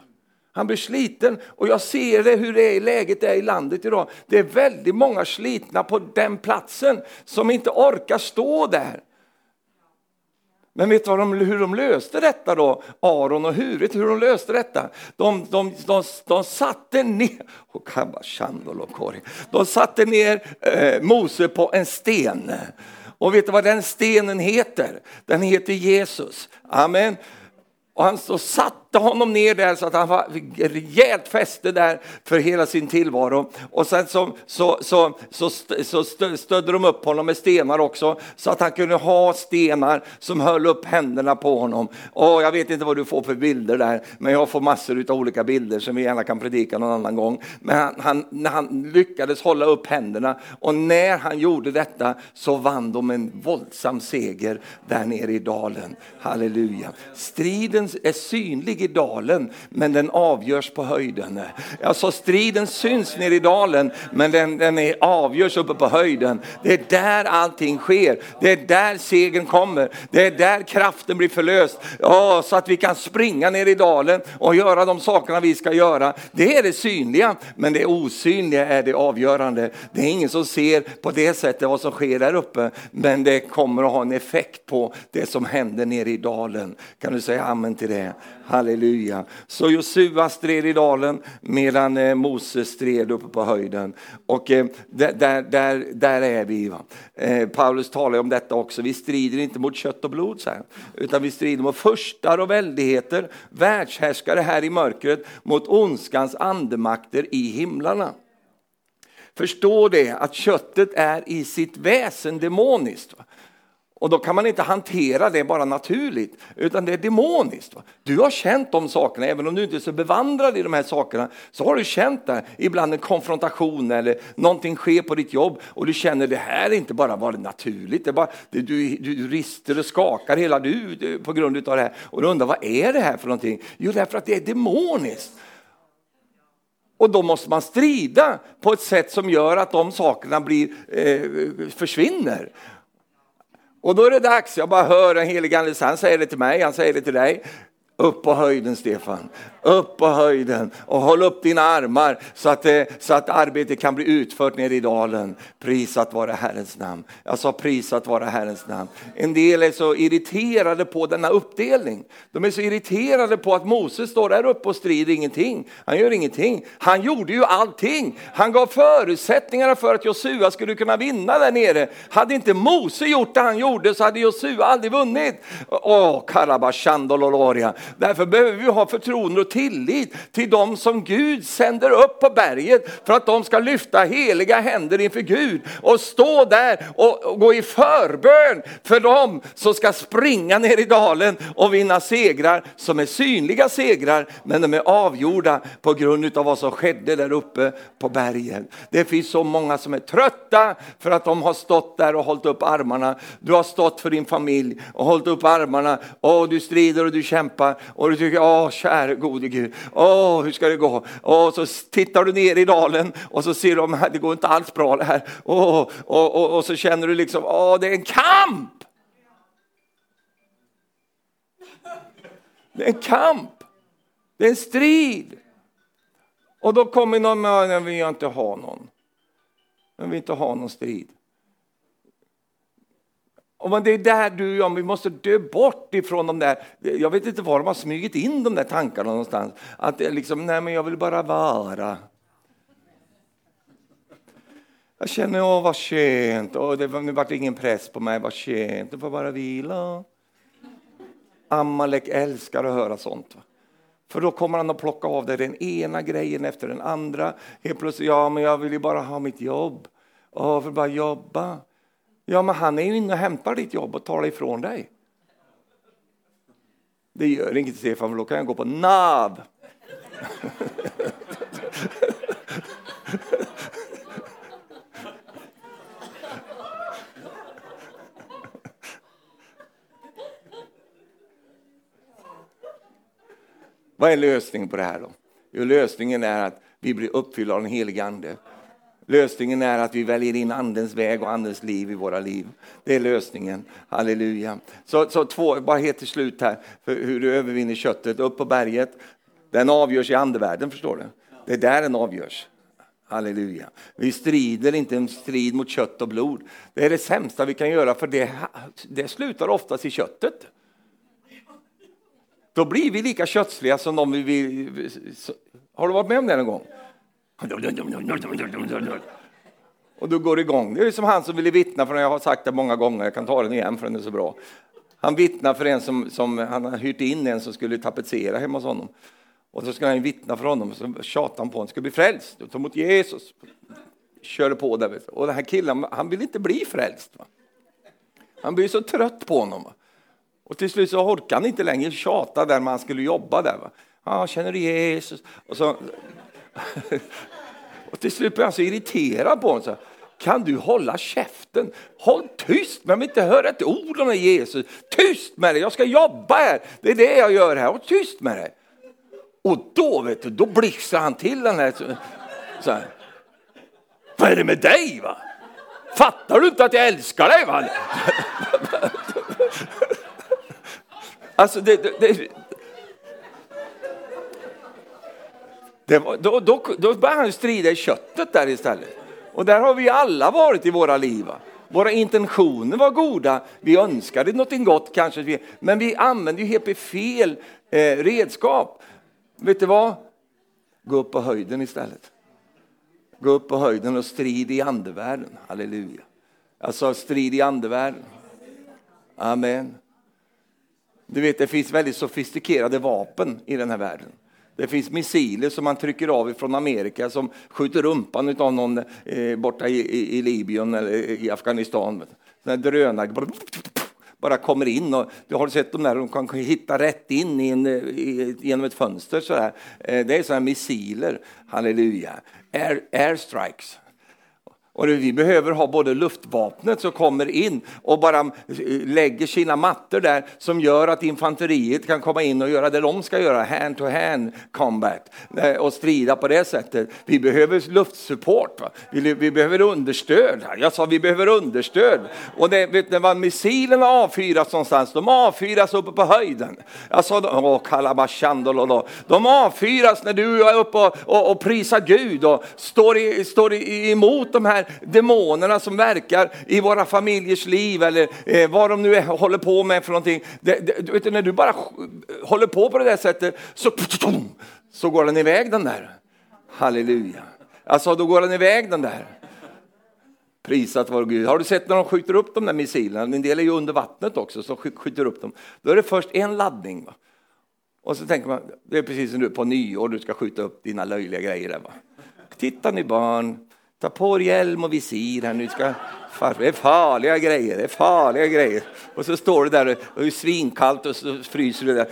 Han blir sliten och jag ser det hur det är, läget är i landet idag. Det är väldigt många slitna på den platsen som inte orkar stå där. Men vet du vad de, hur de löste detta då? Aron och Hurit, hur de löste detta? De, de, de, de satte ner, de satte ner eh, Mose på en sten. Och vet du vad den stenen heter? Den heter Jesus. Amen. Och han så satte honom ner där så att han var rejält fäste där för hela sin tillvaro. Och sen så, så, så, så, så stödde de upp honom med stenar också så att han kunde ha stenar som höll upp händerna på honom. Och jag vet inte vad du får för bilder där, men jag får massor av olika bilder som vi gärna kan predika någon annan gång. Men han, han, han lyckades hålla upp händerna och när han gjorde detta så vann de en våldsam seger där nere i dalen. Halleluja. Striden striden är synlig i dalen, men den avgörs på höjden. Alltså striden syns nere i dalen, men den, den är, avgörs uppe på höjden. Det är där allting sker. Det är där segern kommer. Det är där kraften blir förlöst. Ja, så att vi kan springa ner i dalen och göra de sakerna vi ska göra. Det är det synliga, men det osynliga är det avgörande. Det är ingen som ser på det sättet vad som sker där uppe, men det kommer att ha en effekt på det som händer nere i dalen. Kan du säga amen till det. Halleluja. Så Josua stred i dalen medan eh, Moses stred uppe på höjden. Och eh, där, där, där är vi. Va? Eh, Paulus talar om detta också. Vi strider inte mot kött och blod, så här, utan vi strider mot förstar och väldigheter, världshärskare här i mörkret, mot ondskans andemakter i himlarna. Förstå det att köttet är i sitt väsen demoniskt. Va? Och då kan man inte hantera det bara naturligt, utan det är demoniskt. Du har känt de sakerna, även om du inte är så bevandrad i de här sakerna, så har du känt det. Ibland en konfrontation eller någonting sker på ditt jobb och du känner det här är inte bara var naturligt, det är bara, du, du, du rister och skakar hela du, du på grund av det här. Och du undrar, vad är det här för någonting? Jo, därför att det är demoniskt. Och då måste man strida på ett sätt som gör att de sakerna blir, eh, försvinner. Och då är det dags, jag bara hör en helig ande, han säger det till mig, han säger det till dig. Upp på höjden Stefan, upp på höjden och håll upp dina armar så att, det, så att arbetet kan bli utfört nere i dalen. Prisat vare Herrens namn. Jag sa prisat vare Herrens namn. En del är så irriterade på denna uppdelning. De är så irriterade på att Moses står där uppe och strider ingenting. Han gör ingenting. Han gjorde ju allting. Han gav förutsättningarna för att Josua skulle kunna vinna där nere. Hade inte Mose gjort det han gjorde så hade Josua aldrig vunnit. Åh, Karabashandololoria. Därför behöver vi ha förtroende och tillit till dem som Gud sänder upp på berget för att de ska lyfta heliga händer inför Gud och stå där och gå i förbön för dem som ska springa ner i dalen och vinna segrar som är synliga segrar men de är avgjorda på grund av vad som skedde där uppe på bergen. Det finns så många som är trötta för att de har stått där och hållit upp armarna. Du har stått för din familj och hållit upp armarna och du strider och du kämpar och du tycker, åh käre gode Gud, åh hur ska det gå? Och så tittar du ner i dalen och så ser du, att det går inte alls bra det här. Och, och, och, och så känner du liksom, åh det är en kamp! Det är en kamp, det är en strid. Och då kommer någon med, vi vill inte ha någon. Jag vill inte ha någon strid. Och det är där du och jag, vi måste dö bort ifrån de där, jag vet inte var de har smugit in de där tankarna någonstans. Att det liksom, nej men jag vill bara vara. Jag känner, åh vad skönt, åh, det, nu vart det ingen press på mig, vad skönt, du får bara vila. Amalek älskar att höra sånt. Va? För då kommer han att plocka av dig den ena grejen efter den andra. Helt plötsligt, ja men jag vill ju bara ha mitt jobb. Åh, jag vill bara jobba. Ja, men han är ju inne och hämtar ditt jobb och tar det ifrån dig. Det gör inget Stefan, för då kan jag gå på NAV. Vad är lösningen på det här då? Jo, lösningen är att vi blir uppfyllda av den helige Ande. Lösningen är att vi väljer in andens väg och andens liv i våra liv. Det är lösningen. Halleluja. Så, så två, bara helt till slut här, för hur du övervinner köttet. Upp på berget, Den avgörs i andevärlden, förstår du. Det är där den avgörs. Halleluja. Vi strider inte en strid mot kött och blod. Det är det sämsta vi kan göra, för det, det slutar oftast i köttet. Då blir vi lika kötsliga som de vi vill. Har du varit med om det någon gång? Och då går det igång. Det är som han som ville vittna, för jag har sagt det många gånger, jag kan ta den igen för den är så bra. Han vittnar för en som, som han har hyrt in en som skulle tapetsera hemma hos honom. Och så ska han vittna för honom, så tjatar han på honom, ska bli frälst, ta emot Jesus. Körde på där. Och den här killen, han vill inte bli frälst. Va? Han blir så trött på honom. Va? Och till slut så orkar han inte längre tjata där man skulle jobba där. Va? Ah, känner du Jesus? Och, så, <laughs> och till slut blir han så irriterad på honom. Så, kan du hålla käften? Håll tyst, men vill inte höra ett ord om Jesus. Tyst med dig, jag ska jobba här. Det är det jag gör här. Håll tyst med dig. Och då, vet du, då blixtrar han till den här. Så här. Vad är det med dig? va? Fattar du inte att jag älskar dig? Va? <laughs> alltså, det, det, det, det var, då, då, då började han strida i köttet där istället. Och där har vi alla varit i våra liv. Va? Våra intentioner var goda, vi önskade något gott kanske, men vi använde ju helt fel eh, redskap. Vet du vad? Gå upp på höjden istället. Gå upp på höjden och strid i andevärlden. Halleluja. Alltså strid i andevärlden. Amen. Du vet, det finns väldigt sofistikerade vapen i den här världen. Det finns missiler som man trycker av från Amerika som skjuter rumpan av någon eh, borta i, i, i Libyen eller i Afghanistan. Drönare bara kommer in. Och, du har sett dem där, de kan hitta rätt in i en, i, genom ett fönster. Sådär. Eh, det är sådana missiler, halleluja. Air, airstrikes. Och vi behöver ha både luftvapnet som kommer in och bara eh, lägger sina mattor där som gör att infanteriet kan komma in och göra det de ska göra, hand to hand combat eh, och strida på det sättet. Vi behöver luftsupport, va? Vi, vi behöver understöd. Jag sa vi behöver understöd. Och det, vet ni vad missilerna avfyras någonstans? De avfyras uppe på höjden. Jag sa, åh, kalabashandololo. De avfyras när du är uppe och, och, och prisar Gud och står, i, står i, emot de här demonerna som verkar i våra familjers liv eller eh, vad de nu är, håller på med för någonting. Det, det, vet du, när du bara håller på på det där sättet så, så går den iväg den där. Halleluja. Alltså då går den iväg den där. Prisat vår Gud. Har du sett när de skjuter upp de där missilerna? En del är ju under vattnet också som skjuter upp dem. Då är det först en laddning. Va? Och så tänker man, det är precis som du på nyår, du ska skjuta upp dina löjliga grejer. Där, va? Titta ni barn, Ta på dig hjälm och visir här nu. Ska, det är farliga grejer, det är farliga grejer. Och så står du där och det är svinkallt och så fryser du där.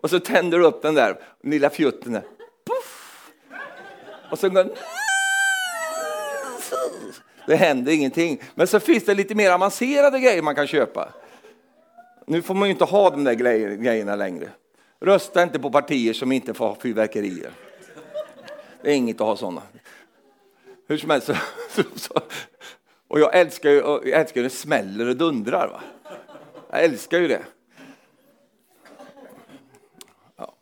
Och så tänder du upp den där lilla fjutten där. Och så går det händer ingenting. Men så finns det lite mer avancerade grejer man kan köpa. Nu får man ju inte ha de där grejerna längre. Rösta inte på partier som inte får ha fyrverkerier. Det är inget att ha sådana. Hur som helst, <laughs> så, och jag älskar ju jag älskar när det smäller och dundrar. Va? Jag älskar ju det. Ja.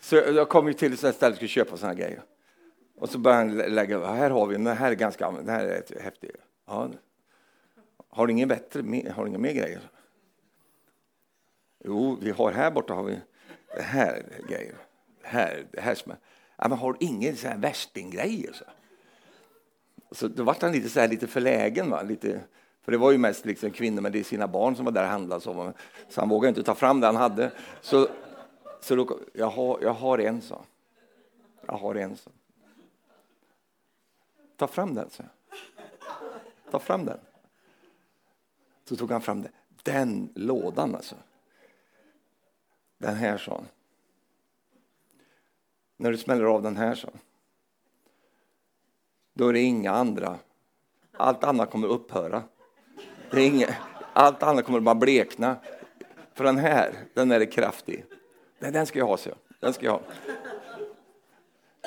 Så jag kom ju till ett ställe och skulle köpa såna grejer. Och så började han lägga, här har vi, den här är ganska, den här är häftig. Ja. Har du ingen bättre, har du inga mer grejer? Jo, vi har här borta har vi det här grejer. Det här, det här som är, ja, men har du ingen sån här värstinggrejer? Så? Så då var han lite, så här, lite förlägen. Va? Lite, för det var ju mest liksom kvinnor men det är sina barn som var där och handlade. Så, så han vågade inte ta fram det han hade. Så, så då, jag, har, jag har en, så. Jag har en, så. Ta fram den, så. Ta fram den. Så tog han fram den. Den lådan, alltså. Den här, sa. När du smäller av den här, så då är det inga andra. Allt annat kommer att upphöra. Det är inga, allt annat kommer att bara blekna. För den här, den är kraftig. Nej, den ska jag ha, så Den ska jag ha.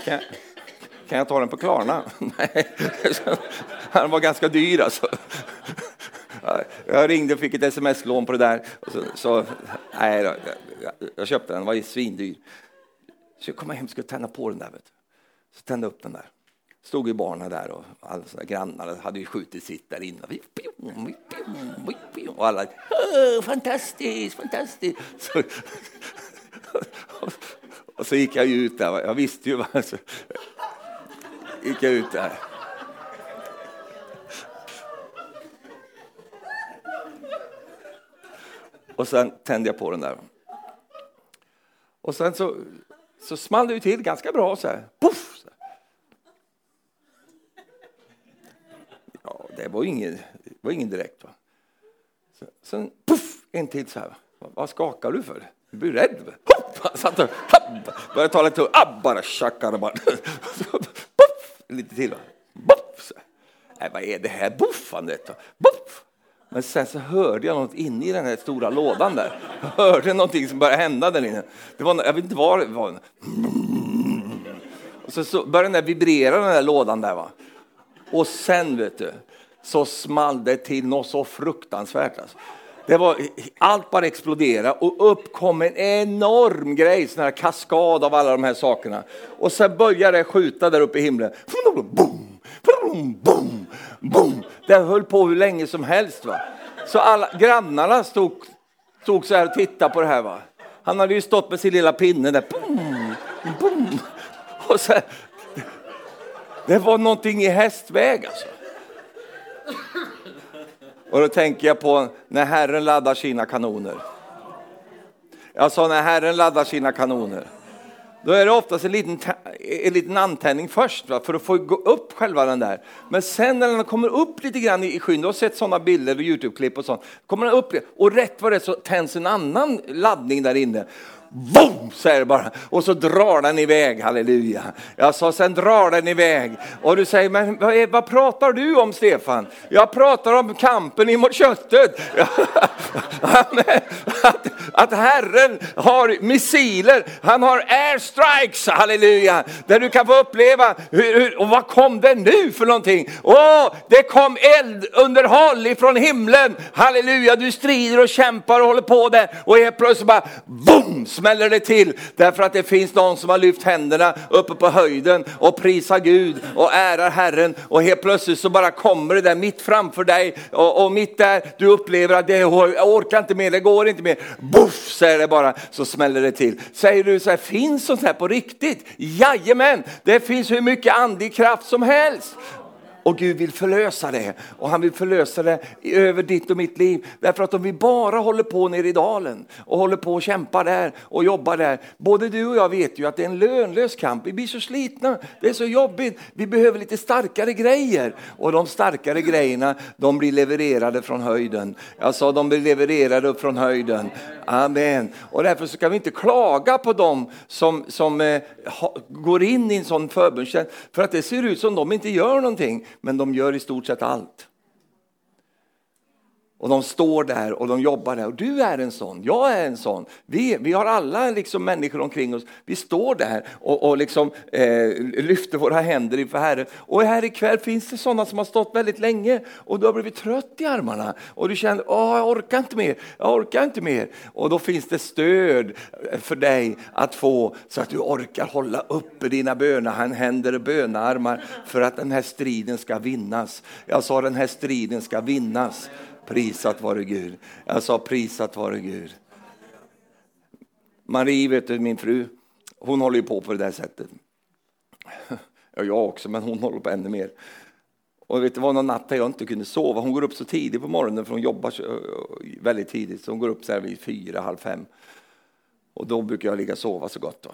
Kan jag, kan jag ta den på Klarna? <laughs> Nej, den var ganska dyr alltså. Jag ringde och fick ett sms-lån på det där. Så, så, nej, jag, jag köpte den, den var svindyr. Så jag kom hem och skulle tända på den där. Vet du. Så tände upp den där. Stod ju barnen där och alla såna grannar hade ju skjutit sitt där inne. Och alla fantastiskt, fantastiskt. Så, <laughs> och så gick jag ut där. Jag visste ju vad... Så gick jag ut där. Och sen tände jag på den där. Och sen så, så small det ju till ganska bra så här. Puff! Så här. Det var ingen, det var ingen direkt. Va? Så, sen puff! En till så här. Vad skakar du för? Du blir rädd. Hopp! Satt och började tala lite Abbara ah, <laughs> Puff, Lite till. Boff! Nej, vad är det här buffandet? Boff! Men sen så hörde jag något inne i den här stora lådan där. Jag hörde någonting som började hända där inne. Det var, jag vet inte vad det var. Och så, så började den där vibrera den där lådan där va. Och sen vet du, så small det till något så fruktansvärt. Alltså. Det var, allt bara exploderade och upp kom en enorm grej, sån här kaskad av alla de här sakerna. Och sen började det skjuta där uppe i himlen. Boom, boom, boom, boom. Det höll på hur länge som helst. Va? Så alla grannarna stod, stod så här och tittade på det här. Va? Han hade ju stått med sin lilla pinne där. Boom, boom. Och sen, det var någonting i hästväg alltså. Och då tänker jag på när Herren laddar sina kanoner. Jag sa när Herren laddar sina kanoner. Då är det oftast en liten, en liten antändning först va? för att få gå upp själva den där. Men sen när den kommer upp lite grann i skyn, du har sett sådana bilder och Youtube-klipp och sånt, kommer den upp och rätt vad det är så tänds en annan laddning där inne. Boom, säger det bara. Och så drar den iväg, halleluja. Jag sa, sen drar den iväg. Och du säger, men vad, vad pratar du om Stefan? Jag pratar om kampen emot köttet. <laughs> att, att Herren har missiler, han har airstrikes, halleluja. Där du kan få uppleva, hur, hur, och vad kom det nu för någonting? Åh, det kom eldunderhåll ifrån himlen, halleluja. Du strider och kämpar och håller på där och helt plötsligt bara, boom! Smäller det till därför att det finns någon som har lyft händerna uppe på höjden och prisar Gud och ärar Herren och helt plötsligt så bara kommer det där mitt framför dig och, och mitt där du upplever att det, jag orkar inte mer, det går inte mer. Boff, säger det bara så smäller det till. Säger du så här, finns sånt här på riktigt? Jajamän, det finns hur mycket andlig kraft som helst. Och Gud vill förlösa det. Och han vill förlösa det över ditt och mitt liv. Därför att om vi bara håller på nere i dalen och håller på och kämpar där och jobbar där. Både du och jag vet ju att det är en lönlös kamp. Vi blir så slitna, det är så jobbigt. Vi behöver lite starkare grejer. Och de starkare grejerna, de blir levererade från höjden. Jag sa de blir levererade upp från höjden. Amen. Och därför så ska vi inte klaga på dem som, som eh, ha, går in i en sån förbundstjänst. För att det ser ut som de inte gör någonting men de gör i stort sett allt. Och de står där och de jobbar där. Och du är en sån, jag är en sån. Vi, vi har alla liksom människor omkring oss. Vi står där och, och liksom, eh, lyfter våra händer inför Herren. Och här ikväll finns det sådana som har stått väldigt länge och du har blivit trött i armarna. Och du känner, Åh, jag orkar inte mer, jag orkar inte mer. Och då finns det stöd för dig att få så att du orkar hålla uppe dina bönahänder och bönearmar för att den här striden ska vinnas. Jag sa den här striden ska vinnas. Prisat vare Gud. Jag sa prisat vare Gud. Marie, vet du, min fru, hon håller ju på på det där sättet. Ja, jag också, men hon håller på ännu mer. Och vet du, var någon natt där jag inte kunde sova. Hon går upp så tidigt på morgonen för hon jobbar eh, väldigt tidigt. Så hon går upp så här vid fyra, halv fem. Och då brukar jag ligga och sova så gott. Då.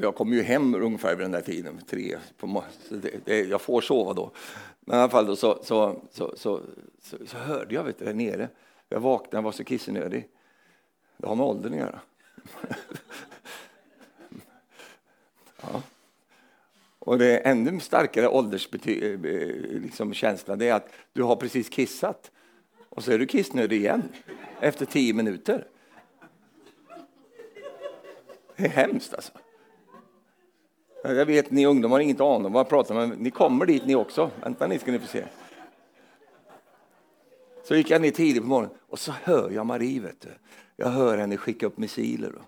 Jag kommer ju hem ungefär vid den där tiden, tre på morgonen. det, det, Jag får sova då. Men i alla fall då, så, så, så, så, så, hörde jag vet du, där nere. Jag vaknade och var så kissnödig. Det har med åldern att göra. <laughs> ja. Och det är ännu starkare ålderskänsla eh, liksom, det är att du har precis kissat och så är du kissnödig igen efter tio minuter. Det är hemskt alltså. Jag vet ni ungdomar har inget aning om vad jag pratar om, men ni kommer dit ni också. Vänta ni ska ni få se. Så gick jag ner tidigt på morgonen och så hör jag Marie. Vet du. Jag hör henne skicka upp missiler. Då.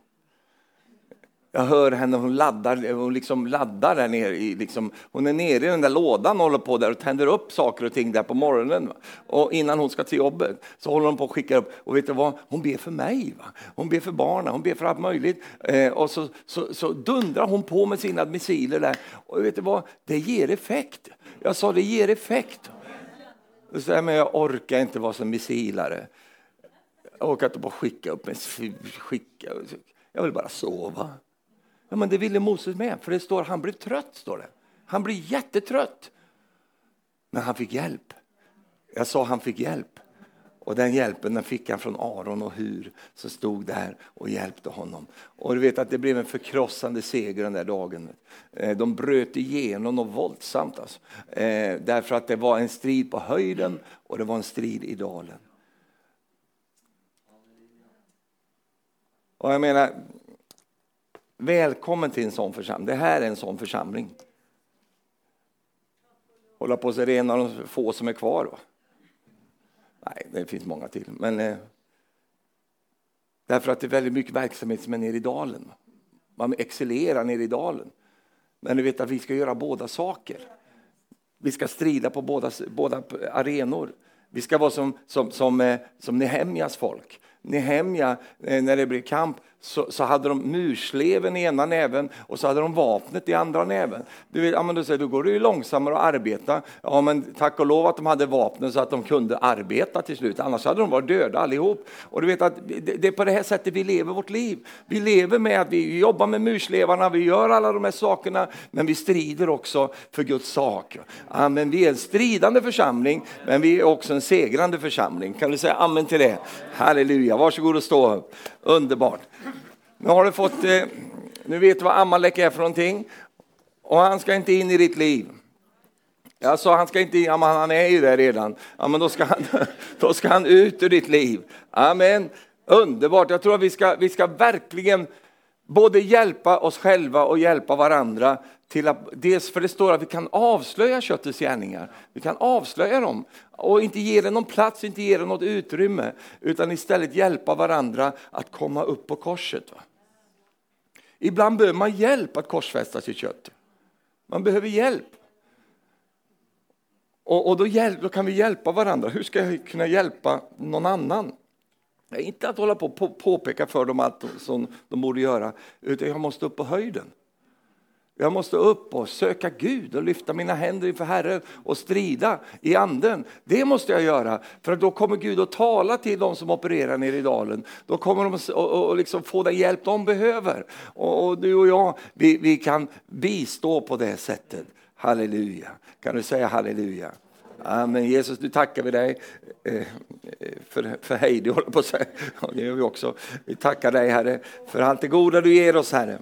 Jag hör henne, hon laddar, hon liksom laddar där nere. I, liksom, hon är nere i den där lådan och håller på där och tänder upp saker och ting där på morgonen. Va? Och innan hon ska till jobbet så håller hon på att skicka upp. Och vet du vad? Hon ber för mig. Va? Hon ber för barnen, hon ber för allt möjligt. Eh, och så, så, så, dundrar hon på med sina missiler där. Och vet du vad? Det ger effekt. Jag sa det ger effekt. Så men jag orkar inte vara som missilare. Jag orkar inte bara skicka upp en skicka. Jag vill bara sova. Ja, men det ville Moses med, för det står han blev trött. står det. Han blev jättetrött. Men han fick hjälp. Jag sa han fick hjälp. Och den hjälpen den fick han från Aron och Hur som stod där och hjälpte honom. Och du vet att det blev en förkrossande seger den där dagen. Eh, de bröt igenom och våldsamt. Alltså. Eh, därför att det var en strid på höjden och det var en strid i dalen. Och jag menar, Välkommen till en sån församling. Det här är en sån församling. Hålla på sig en av de få som är kvar. då. Nej, det finns många till. Men eh, därför att det är väldigt mycket verksamhet som är nere i dalen. Man excellerar nere i dalen. Men du vet att vi ska göra båda saker. Vi ska strida på båda, båda arenor. Vi ska vara som, som, som, eh, som Nehemjas folk. Nehemja, eh, när det blev kamp, så, så, hade de mursleven i ena näven och så hade de vapnet i andra näven. Du ja, men då, säger, då går det ju långsammare att arbeta. Ja, men tack och lov att de hade vapnen så att de kunde arbeta till slut, annars hade de varit döda allihop. Och du vet att det, det är på det här sättet vi lever vårt liv. Vi lever med att vi jobbar med murslevarna, vi gör alla de här sakerna, men vi strider också för Guds sak. Amen. Vi är en stridande församling, men vi är också en segrande församling. Kan du säga amen till det? Halleluja, varsågod och stå upp. Underbart. Nu har du fått, eh, nu vet du vad Amalek är för någonting. Och han ska inte in i ditt liv. Jag sa han ska inte in, ja, men han är ju där redan. Ja, men då ska, han, <laughs> då ska han ut ur ditt liv. Amen. Underbart, jag tror att vi ska, vi ska verkligen både hjälpa oss själva och hjälpa varandra. Till att, dels för det står att vi kan avslöja köttets gärningar. Vi kan avslöja dem och inte ge det någon plats, inte ge det något utrymme. Utan istället hjälpa varandra att komma upp på korset. Va? Ibland behöver man hjälp att korsfästa sitt kött. Man behöver hjälp. Och, och då, hjälp, då, kan vi hjälpa varandra. Hur ska jag kunna hjälpa någon annan? Inte att hålla på och påpeka för dem allt som de borde göra, utan jag måste upp på höjden. Jag måste upp och söka Gud och lyfta mina händer inför Herren och strida i anden. Det måste jag göra, för då kommer Gud att tala till de som opererar nere i dalen. Då kommer de att liksom få den hjälp de behöver. Och, och du och jag, vi, vi kan bistå på det sättet. Halleluja. Kan du säga halleluja? Amen. Jesus, nu tackar vi dig eh, för, för Heidi, håller på att säga. <laughs> det gör vi också. Vi tackar dig, Herre, för allt det goda du ger oss, Herre.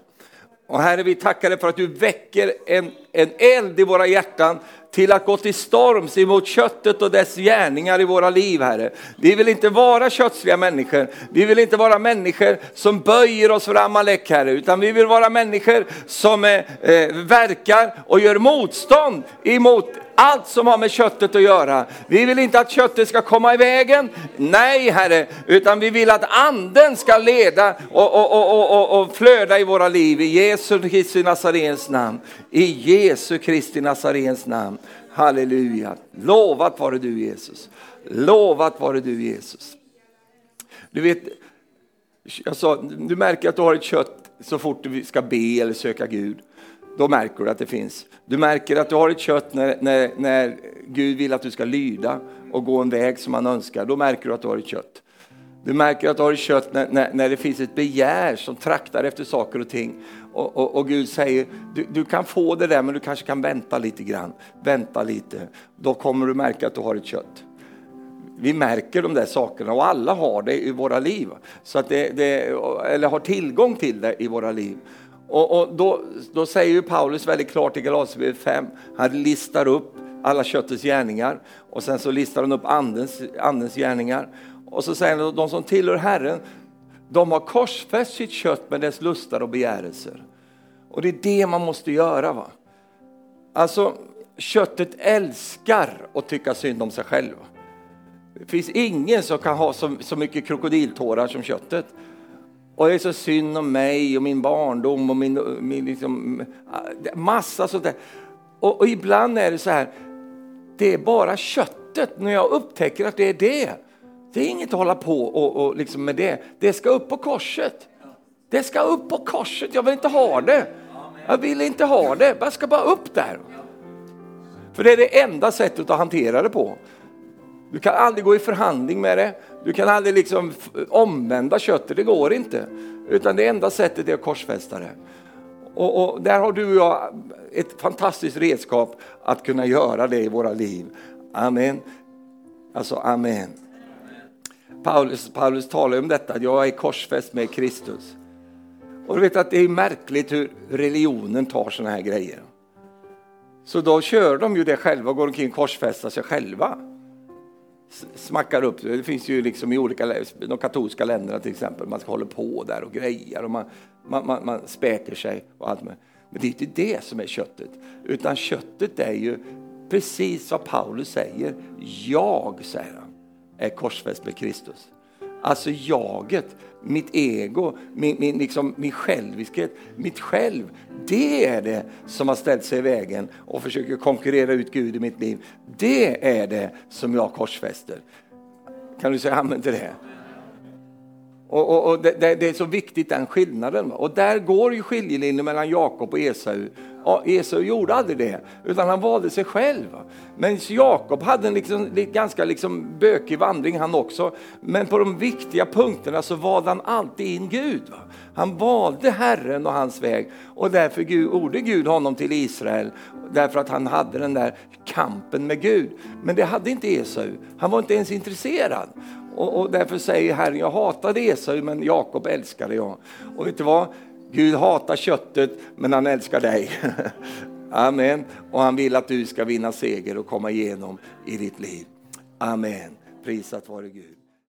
Och Herre, vi tackar dig för att du väcker en, en eld i våra hjärtan till att gå till storms emot köttet och dess gärningar i våra liv, Herre. Vi vill inte vara kötsliga människor. Vi vill inte vara människor som böjer oss för Amalek, Herre, utan vi vill vara människor som eh, eh verkar och gör motstånd emot allt som har med köttet att göra. Vi vill inte att köttet ska komma i vägen, nej Herre, utan vi vill att anden ska leda och, och, och, och, och flöda i våra liv. I Jesu Kristi Nazarens namn. I Jesu Kristi Nazarens namn. Halleluja. Lovat vare du Jesus. Lovat vare du Jesus. Du vet, jag sa, du märker att du har ett kött så fort du ska be eller söka Gud. Då märker du att det finns. Du märker att du har ett kött när, när, när Gud vill att du ska lyda och gå en väg som han önskar. Då märker du att du har ett kött. Du märker att du har ett kött när, när, när det finns ett begär som traktar efter saker och ting. Och, och, och Gud säger, du, du, kan få det där men du kanske kan vänta lite grann. Vänta lite. Då kommer du märka att du har ett kött. Vi märker de där sakerna och alla har det i våra liv. Så att det, det eller har tillgång till det i våra liv. Och, och då, då, säger ju Paulus väldigt klart i Galaterbrevet 5, han listar upp alla köttets gärningar och sen så listar han upp andens, andens gärningar. Och så säger han att de som tillhör Herren, de har korsfäst sitt kött med dess lustar och begärelser. Och det är det man måste göra. va. Alltså, köttet älskar att tycka synd om sig själv. Det finns ingen som kan ha så, så mycket krokodiltårar som köttet. Och det är så synd om mig och min barndom och min, min liksom, äh, massa sånt där. Och, och, ibland är det så här, det är bara köttet när jag upptäcker att det är det. Det är inget att hålla på och, och liksom med det. Det ska upp på korset. Det ska upp på korset, jag vill inte ha det. Jag vill inte ha det, jag ska bara upp där. För det är det enda sättet att hantera det på. Du kan aldrig gå i förhandling med det. Du kan aldrig liksom omvända köttet, det går inte. Utan det enda sättet är att korsfästa det. Och, och, där har du och jag ett fantastiskt redskap att kunna göra det i våra liv. Amen. Alltså amen. Paulus, Paulus talar om detta, jag är korsfäst med Kristus. Och du vet att det är märkligt hur religionen tar sådana här grejer. Så då kör de ju det själva och går omkring och korsfästar sig själva. Smackar upp, det finns ju liksom i olika de katolska länderna till exempel, man ska hålla på där och grejar och man, man, man, man späker sig och allt med. Men det är inte det som är köttet, utan köttet är ju precis vad Paulus säger. Jag, säger han, är korsfäst med Kristus. Alltså jaget, mitt ego, min, min, liksom, min själviskhet, mitt själv. Det är det som har ställt sig i vägen och försöker konkurrera ut Gud i mitt liv. Det är det som jag korsfäster. Kan du säga amen till det? Och, och, och det, det, är så viktigt den skillnaden. Och där går ju skiljelinjen mellan Jakob och Esau. Ja, Esau gjorde aldrig det, utan han valde sig själv. Men Jakob hade en liksom, ganska liksom bökig vandring han också. Men på de viktiga punkterna så valde han alltid in Gud. Va? Han valde Herren och hans väg och därför gjorde Gud honom till Israel. Därför att han hade den där kampen med Gud. Men det hade inte Esau. Han var inte ens intresserad. Och, och därför säger Herren, jag hatade Esau men Jakob älskade jag. Och vet du vad? Gud hatar köttet men han älskar dig. <laughs> Amen. Och han vill att du ska vinna seger och komma igenom i ditt liv. Amen. Prisat vare Gud.